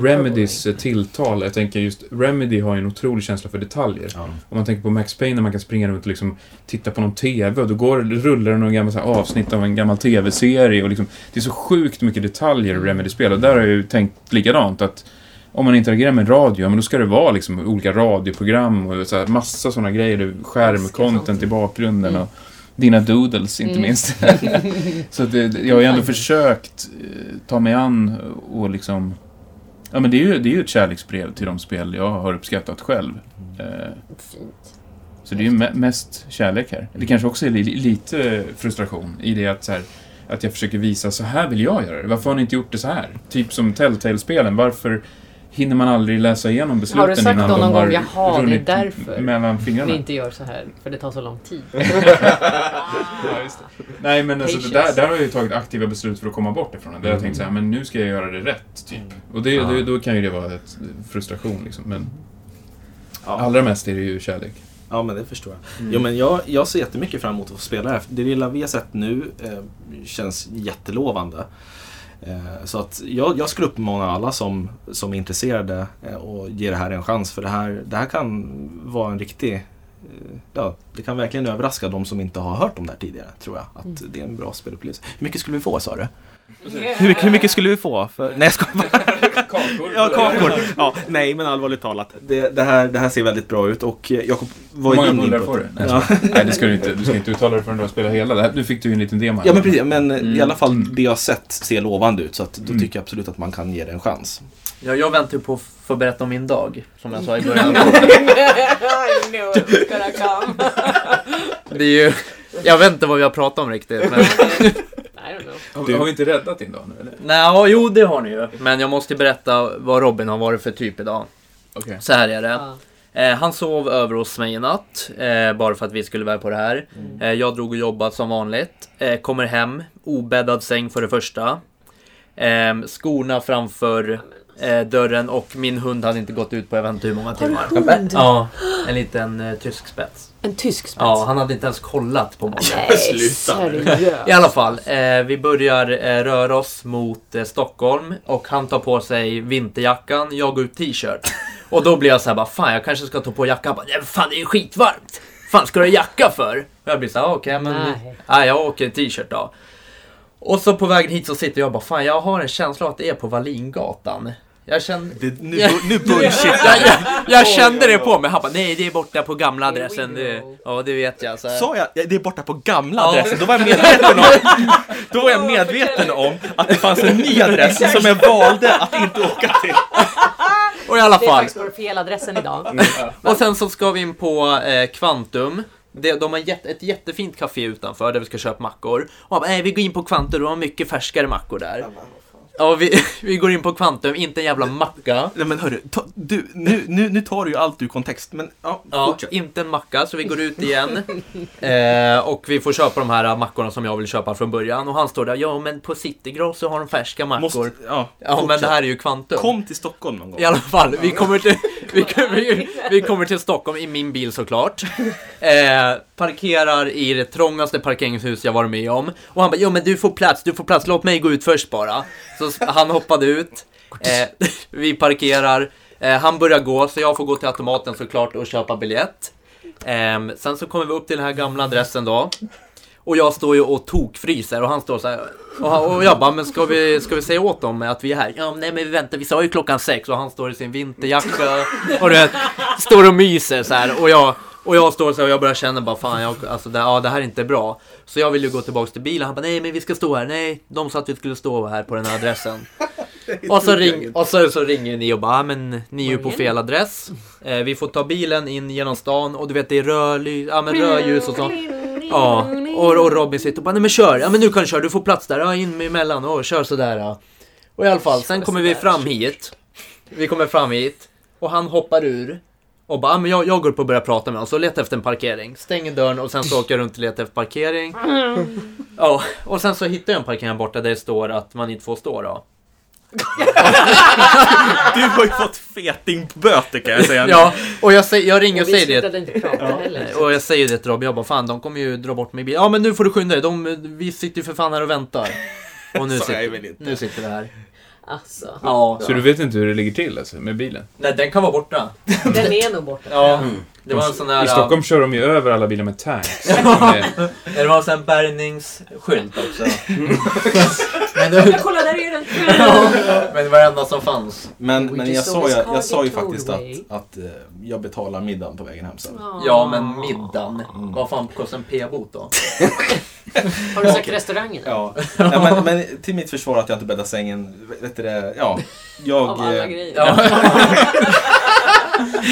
Remedys tilltal, jag tänker just, Remedy har ju en otrolig känsla för detaljer. Ja. Om man tänker på Max Payne när man kan springa runt och liksom titta på någon TV och då går, rullar det någon gammal så här avsnitt av en gammal TV-serie och liksom, det är så sjukt mycket detaljer i Remedy-spel och där har jag ju tänkt likadant att om man interagerar med radio, men då ska det vara liksom olika radioprogram och så här, massa sådana grejer, skärmcontent i bakgrunden Mm. och dina doodles inte Mm. minst. [laughs] så det, jag har ju ändå försökt eh, ta mig an och liksom Ja men det är ju, det är ju ett kärleksbrev till de spel jag har uppskattat själv. Eh, Fint. så det är ju me- mest kärlek här. Det kanske också är li- lite frustration i det att, så här, att jag försöker visa så här vill jag göra det. Varför har ni inte gjort det så här? Typ som Telltale-spelen. Varför hinner man aldrig läsa igenom besluten Har du sagt innan då de någon har gång, "Jaha, det är därför mellan Vi fingrarna? inte gör så här, för det tar så lång tid. [laughs] Ja, just det. Nej men alltså, det där, där har jag ju tagit aktiva beslut för att komma bort ifrån det. Där har jag tänkt så här, men nu ska jag göra det rätt, typ. Och det, Ja. det, då kan ju det vara ett frustration liksom. Men Ja. allra mest är det ju kärlek. ja, men det förstår jag. Mm. Jo, men jag, jag ser jättemycket fram emot att få spela det här. Det lilla vi har sett nu eh, känns jättelovande. Eh, så att jag, jag skulle uppmana alla som, som är intresserade eh, och ge det här en chans. För det här, det här kan vara en riktig... Eh, ja, det kan verkligen överraska de som inte har hört om det här tidigare, tror jag. Att Mm. det är en bra spelupplevelse. Hur mycket skulle vi få, sa du? Hur mycket, hur mycket skulle vi få? För, nej, jag skojar bara. Kakor. Ja, kakor. Ja, nej, men allvarligt talat. Det, det, här, det här ser väldigt bra ut och eh, Jakob var Hur många bullar får du? Nej, Ja. Nej, det ska du inte. Du ska inte uttala det förrän du har spelat hela. Det här, nu fick du ju en liten demo här. ja, men precis. Men eh, i Mm. alla fall det jag har sett ser lovande ut. Så att då Mm. tycker jag absolut att man kan ge det en chans. Ja, jag väntar ju på att få berätta om min dag, som jag sa i början. I knew it was gonna come. Det är ju... Jag vet inte vad vi har pratat om riktigt, men... [laughs] I don't know. Har, har vi inte räddat din dag nu eller? Nej, ja, jo det har ni ju. Men jag måste berätta vad Robin har varit för typ idag. Okej. Så här är det. Ja. Eh, han sov över hos mig i natt, eh, bara för att vi skulle vara på det här. Eh, jag drog och jobbade som vanligt. Kommer hem, obäddad säng för det första. Eh, skorna framför eh, dörren och min hund hade inte gått ut på jag vet inte hur många Har timmar. hund? Ja, en liten eh, tysk spets. En tysk spets? Ja, han hade inte ens kollat på morgonen. Nej, [laughs] Sluta. I alla fall, eh, vi börjar eh, röra oss mot eh, Stockholm och han tar på sig vinterjackan, jag går ut t-shirt. Och då blir jag så här bara, fan jag kanske ska ta på jackan. Jag Bara, Nej, fan det är ju skitvarmt! Fan ska du ha jacka för? Och jag blir så här, "Ah, okej men... Nej. Nej. jag åker t-shirt då. Och så på vägen hit så sitter jag bara, fan jag har en känsla att det är på Wallingatan. Jag känner... Det, nu, nu bullshit. Jag, jag, jag kände det på mig. Han bara, nej det är borta på gamla adressen. Det, ja det vet jag. Så här. Sa jag, det är borta på gamla adressen, då var jag medveten om, då var jag medveten om att det fanns en ny adress som jag valde att inte åka till. [laughs] Och i alla Det är fall. faktiskt på fel adressen idag. Och sen så ska vi in på eh, Kvantum. Det, de har gett, ett jättefint café utanför där vi ska köpa mackor. Och han bara, "Nej, vi går in på Kvantum, de har mycket färskare mackor där. Ja, vi, [laughs] vi går in på Kvantum, inte en jävla macka. Nej men hörru, ta, du, nu, nu, nu tar du ju allt ur kontext, men ja, Ja, fortsätt. inte en macka, så vi går ut igen. [laughs] Eh, och vi får köpa de här mackorna som jag vill köpa från början. Och han står där, ja men på Citygross så har de färska mackor. Måste, ja, ja, men det här är ju Kvantum. Kom till Stockholm någon gång. I alla fall, vi kommer till, vi, vi, vi kommer till Stockholm i min bil såklart. [laughs] Eh, parkerar i det trångaste parkeringshus jag varit med om. Och han bara, jo men du får plats, du får plats, låt mig gå ut först bara. Så han hoppade ut. Eh, [laughs] vi parkerar. Eh, han börjar gå, så jag får gå till automaten såklart och köpa biljett. Eh, sen så kommer vi upp till den här gamla adressen då. Och jag står ju och tokfryser och han står så här. Och, han, och jag bara, men ska vi, ska vi säga åt dem att vi är här? Ja, nej men vi väntar, vi sa ju klockan sex och han står i sin vinterjacka och du vet, står och myser så här och jag och jag står så här och jag börjar känna bara fan, jag, alltså det, ja, det här är inte bra. Så jag vill ju gå tillbaks till bilen. Han bara nej men vi ska stå här. Nej, de sa att vi skulle stå här på den här adressen. [laughs] och så, ring, och så, så ringer ni och bara, "Ja, men ni är ju på fel adress. Eh, vi får ta bilen in genom stan och du vet det är rödly, ja, men rödljus och så. Ja, och, och Robin sitter och bara, nej men kör, ja men nu kan du köra, du får plats där, ja in emellan, och kör sådär. Ja. Och i alla fall, sen kommer vi fram hit. Vi kommer fram hit och han hoppar ur. Och bara, "Ja, men jag, jag går upp och börjar prata med honom, så letar efter en parkering. Stänger dörren och sen så [clears throat] åker jag runt och letar efter parkering. Ja, och sen så hittar jag en parkering här borta där det står att man inte får stå då. Du har ju fått fetingböter kan jag säga. Ja, och jag, säger, jag ringer och säger det. slutade inte prata heller. Och jag säger det till Robin, jag bara fan de kommer ju dra bort mig i bilen. Ja men nu får du skynda dig, de, vi sitter ju för fan här och väntar. Och nu [laughs] sitter, nu sitter vi här. Alltså, Ja. Så du vet inte hur det ligger till alltså, med bilen? Nej den kan vara borta. den är nog borta. Ja, det var en sån här... I Stockholm kör de ju över alla bilar med tanks. [laughs] Med- Det var en sån bärgningsskylt också. [laughs] men, det, Kolla, där är den! ja, men det var det enda som fanns. Men, men jag sa, call jag sa ju faktiskt att, att eh, jag betalar middagen på vägen hem sen. Ja men middagen, vad fan kostar en p-bot då? [laughs] Har du sagt restaurangen? Ja, Nej, men, men till mitt försvar att jag inte bäddade sängen, vet du det, ja. Jag, Av alla eh, grejer. Ja.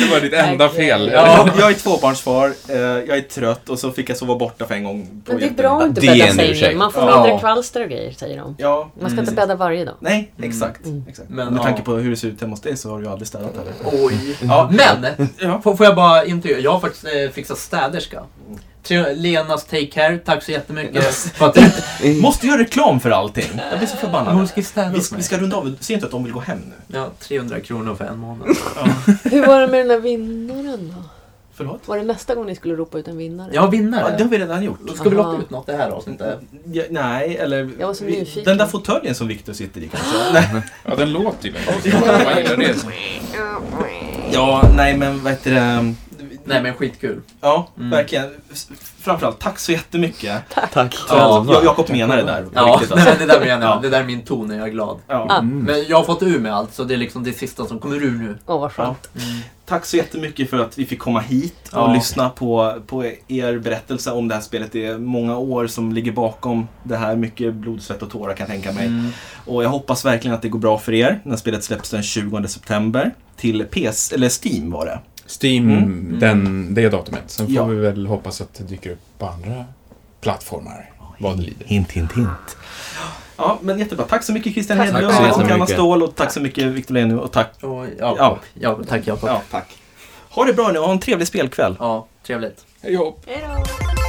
Det var ditt enda fel. Ja. jag är tvåbarnsfar, eh, jag är trött och så fick jag sova borta för en gång. På Men det är bra att inte bädda sängen. Man får Ja. mindre kvalster och grejer, säger de. Ja, Man ska inte precis. bädda varje dag. Nej, exakt. Mm. exakt. Men, Med ja. tanke på hur det ser ut hemma hos dig så har du ju aldrig städat heller. Oj. Ja. Men, Ja. får, jag bara intervjua? Jag har faktiskt eh, fixat städerska. Tre- Lenas Take Care, tack så jättemycket. [laughs] För att, Måste göra reklam för allting. Jag blir så förbannad. hon ska städa Vi, vi ska runda av. Ser inte att de vill gå hem nu? Ja, 300 kronor för en månad. [laughs] Hur var det med den där vinnaren då? Förlåt? Var det nästa gång ni skulle ropa ut en vinnare? Jag har vinnare. Ja, det har vi redan gjort. Ska vi locka Aha. ut något det här avsnittet? Ja, nej, eller... Jag var så vi- nyfiken. Den där fåtöljen som Viktor sitter i kanske? [laughs] nej. Ja, den låter ju. Man gillar det. Ja, nej men vad heter det? Nej men skitkul. Ja, Mm. verkligen. Framförallt, tack så jättemycket. Tack Ja, själva. jag, Jakob menar det där. Ja, riktigt, [laughs] nej, alltså. det där menar jag. Ja. Det där är min ton när jag är glad. Ja. Mm. Men jag har fått ur mig allt, så det är liksom det sista som kommer ur nu. Åh, vad skönt. Tack så jättemycket för att vi fick komma hit och Ja. lyssna på, på er berättelse om det här spelet. Det är många år som ligger bakom det här. Mycket blod, svett och tårar kan jag tänka mig. Mm. Och jag hoppas verkligen att det går bra för er när spelet släpps den 20 september. Till PS, eller Steam var det. Steam, Mm. Den, det datumet. Sen får Ja. vi väl hoppas att det dyker upp på andra plattformar. Vad det lider. Hint, hint, hint. Ja, men jättebra. Tack så mycket Christian Hedlund och Anna. Ståhl och tack så mycket Victor Lenu och tack. Och Ja. Jakob. Ja. tack Jakob. Ja, tack. Ha det bra nu och ha en trevlig spelkväll. Ja, trevligt. Hej hopp! Hej då!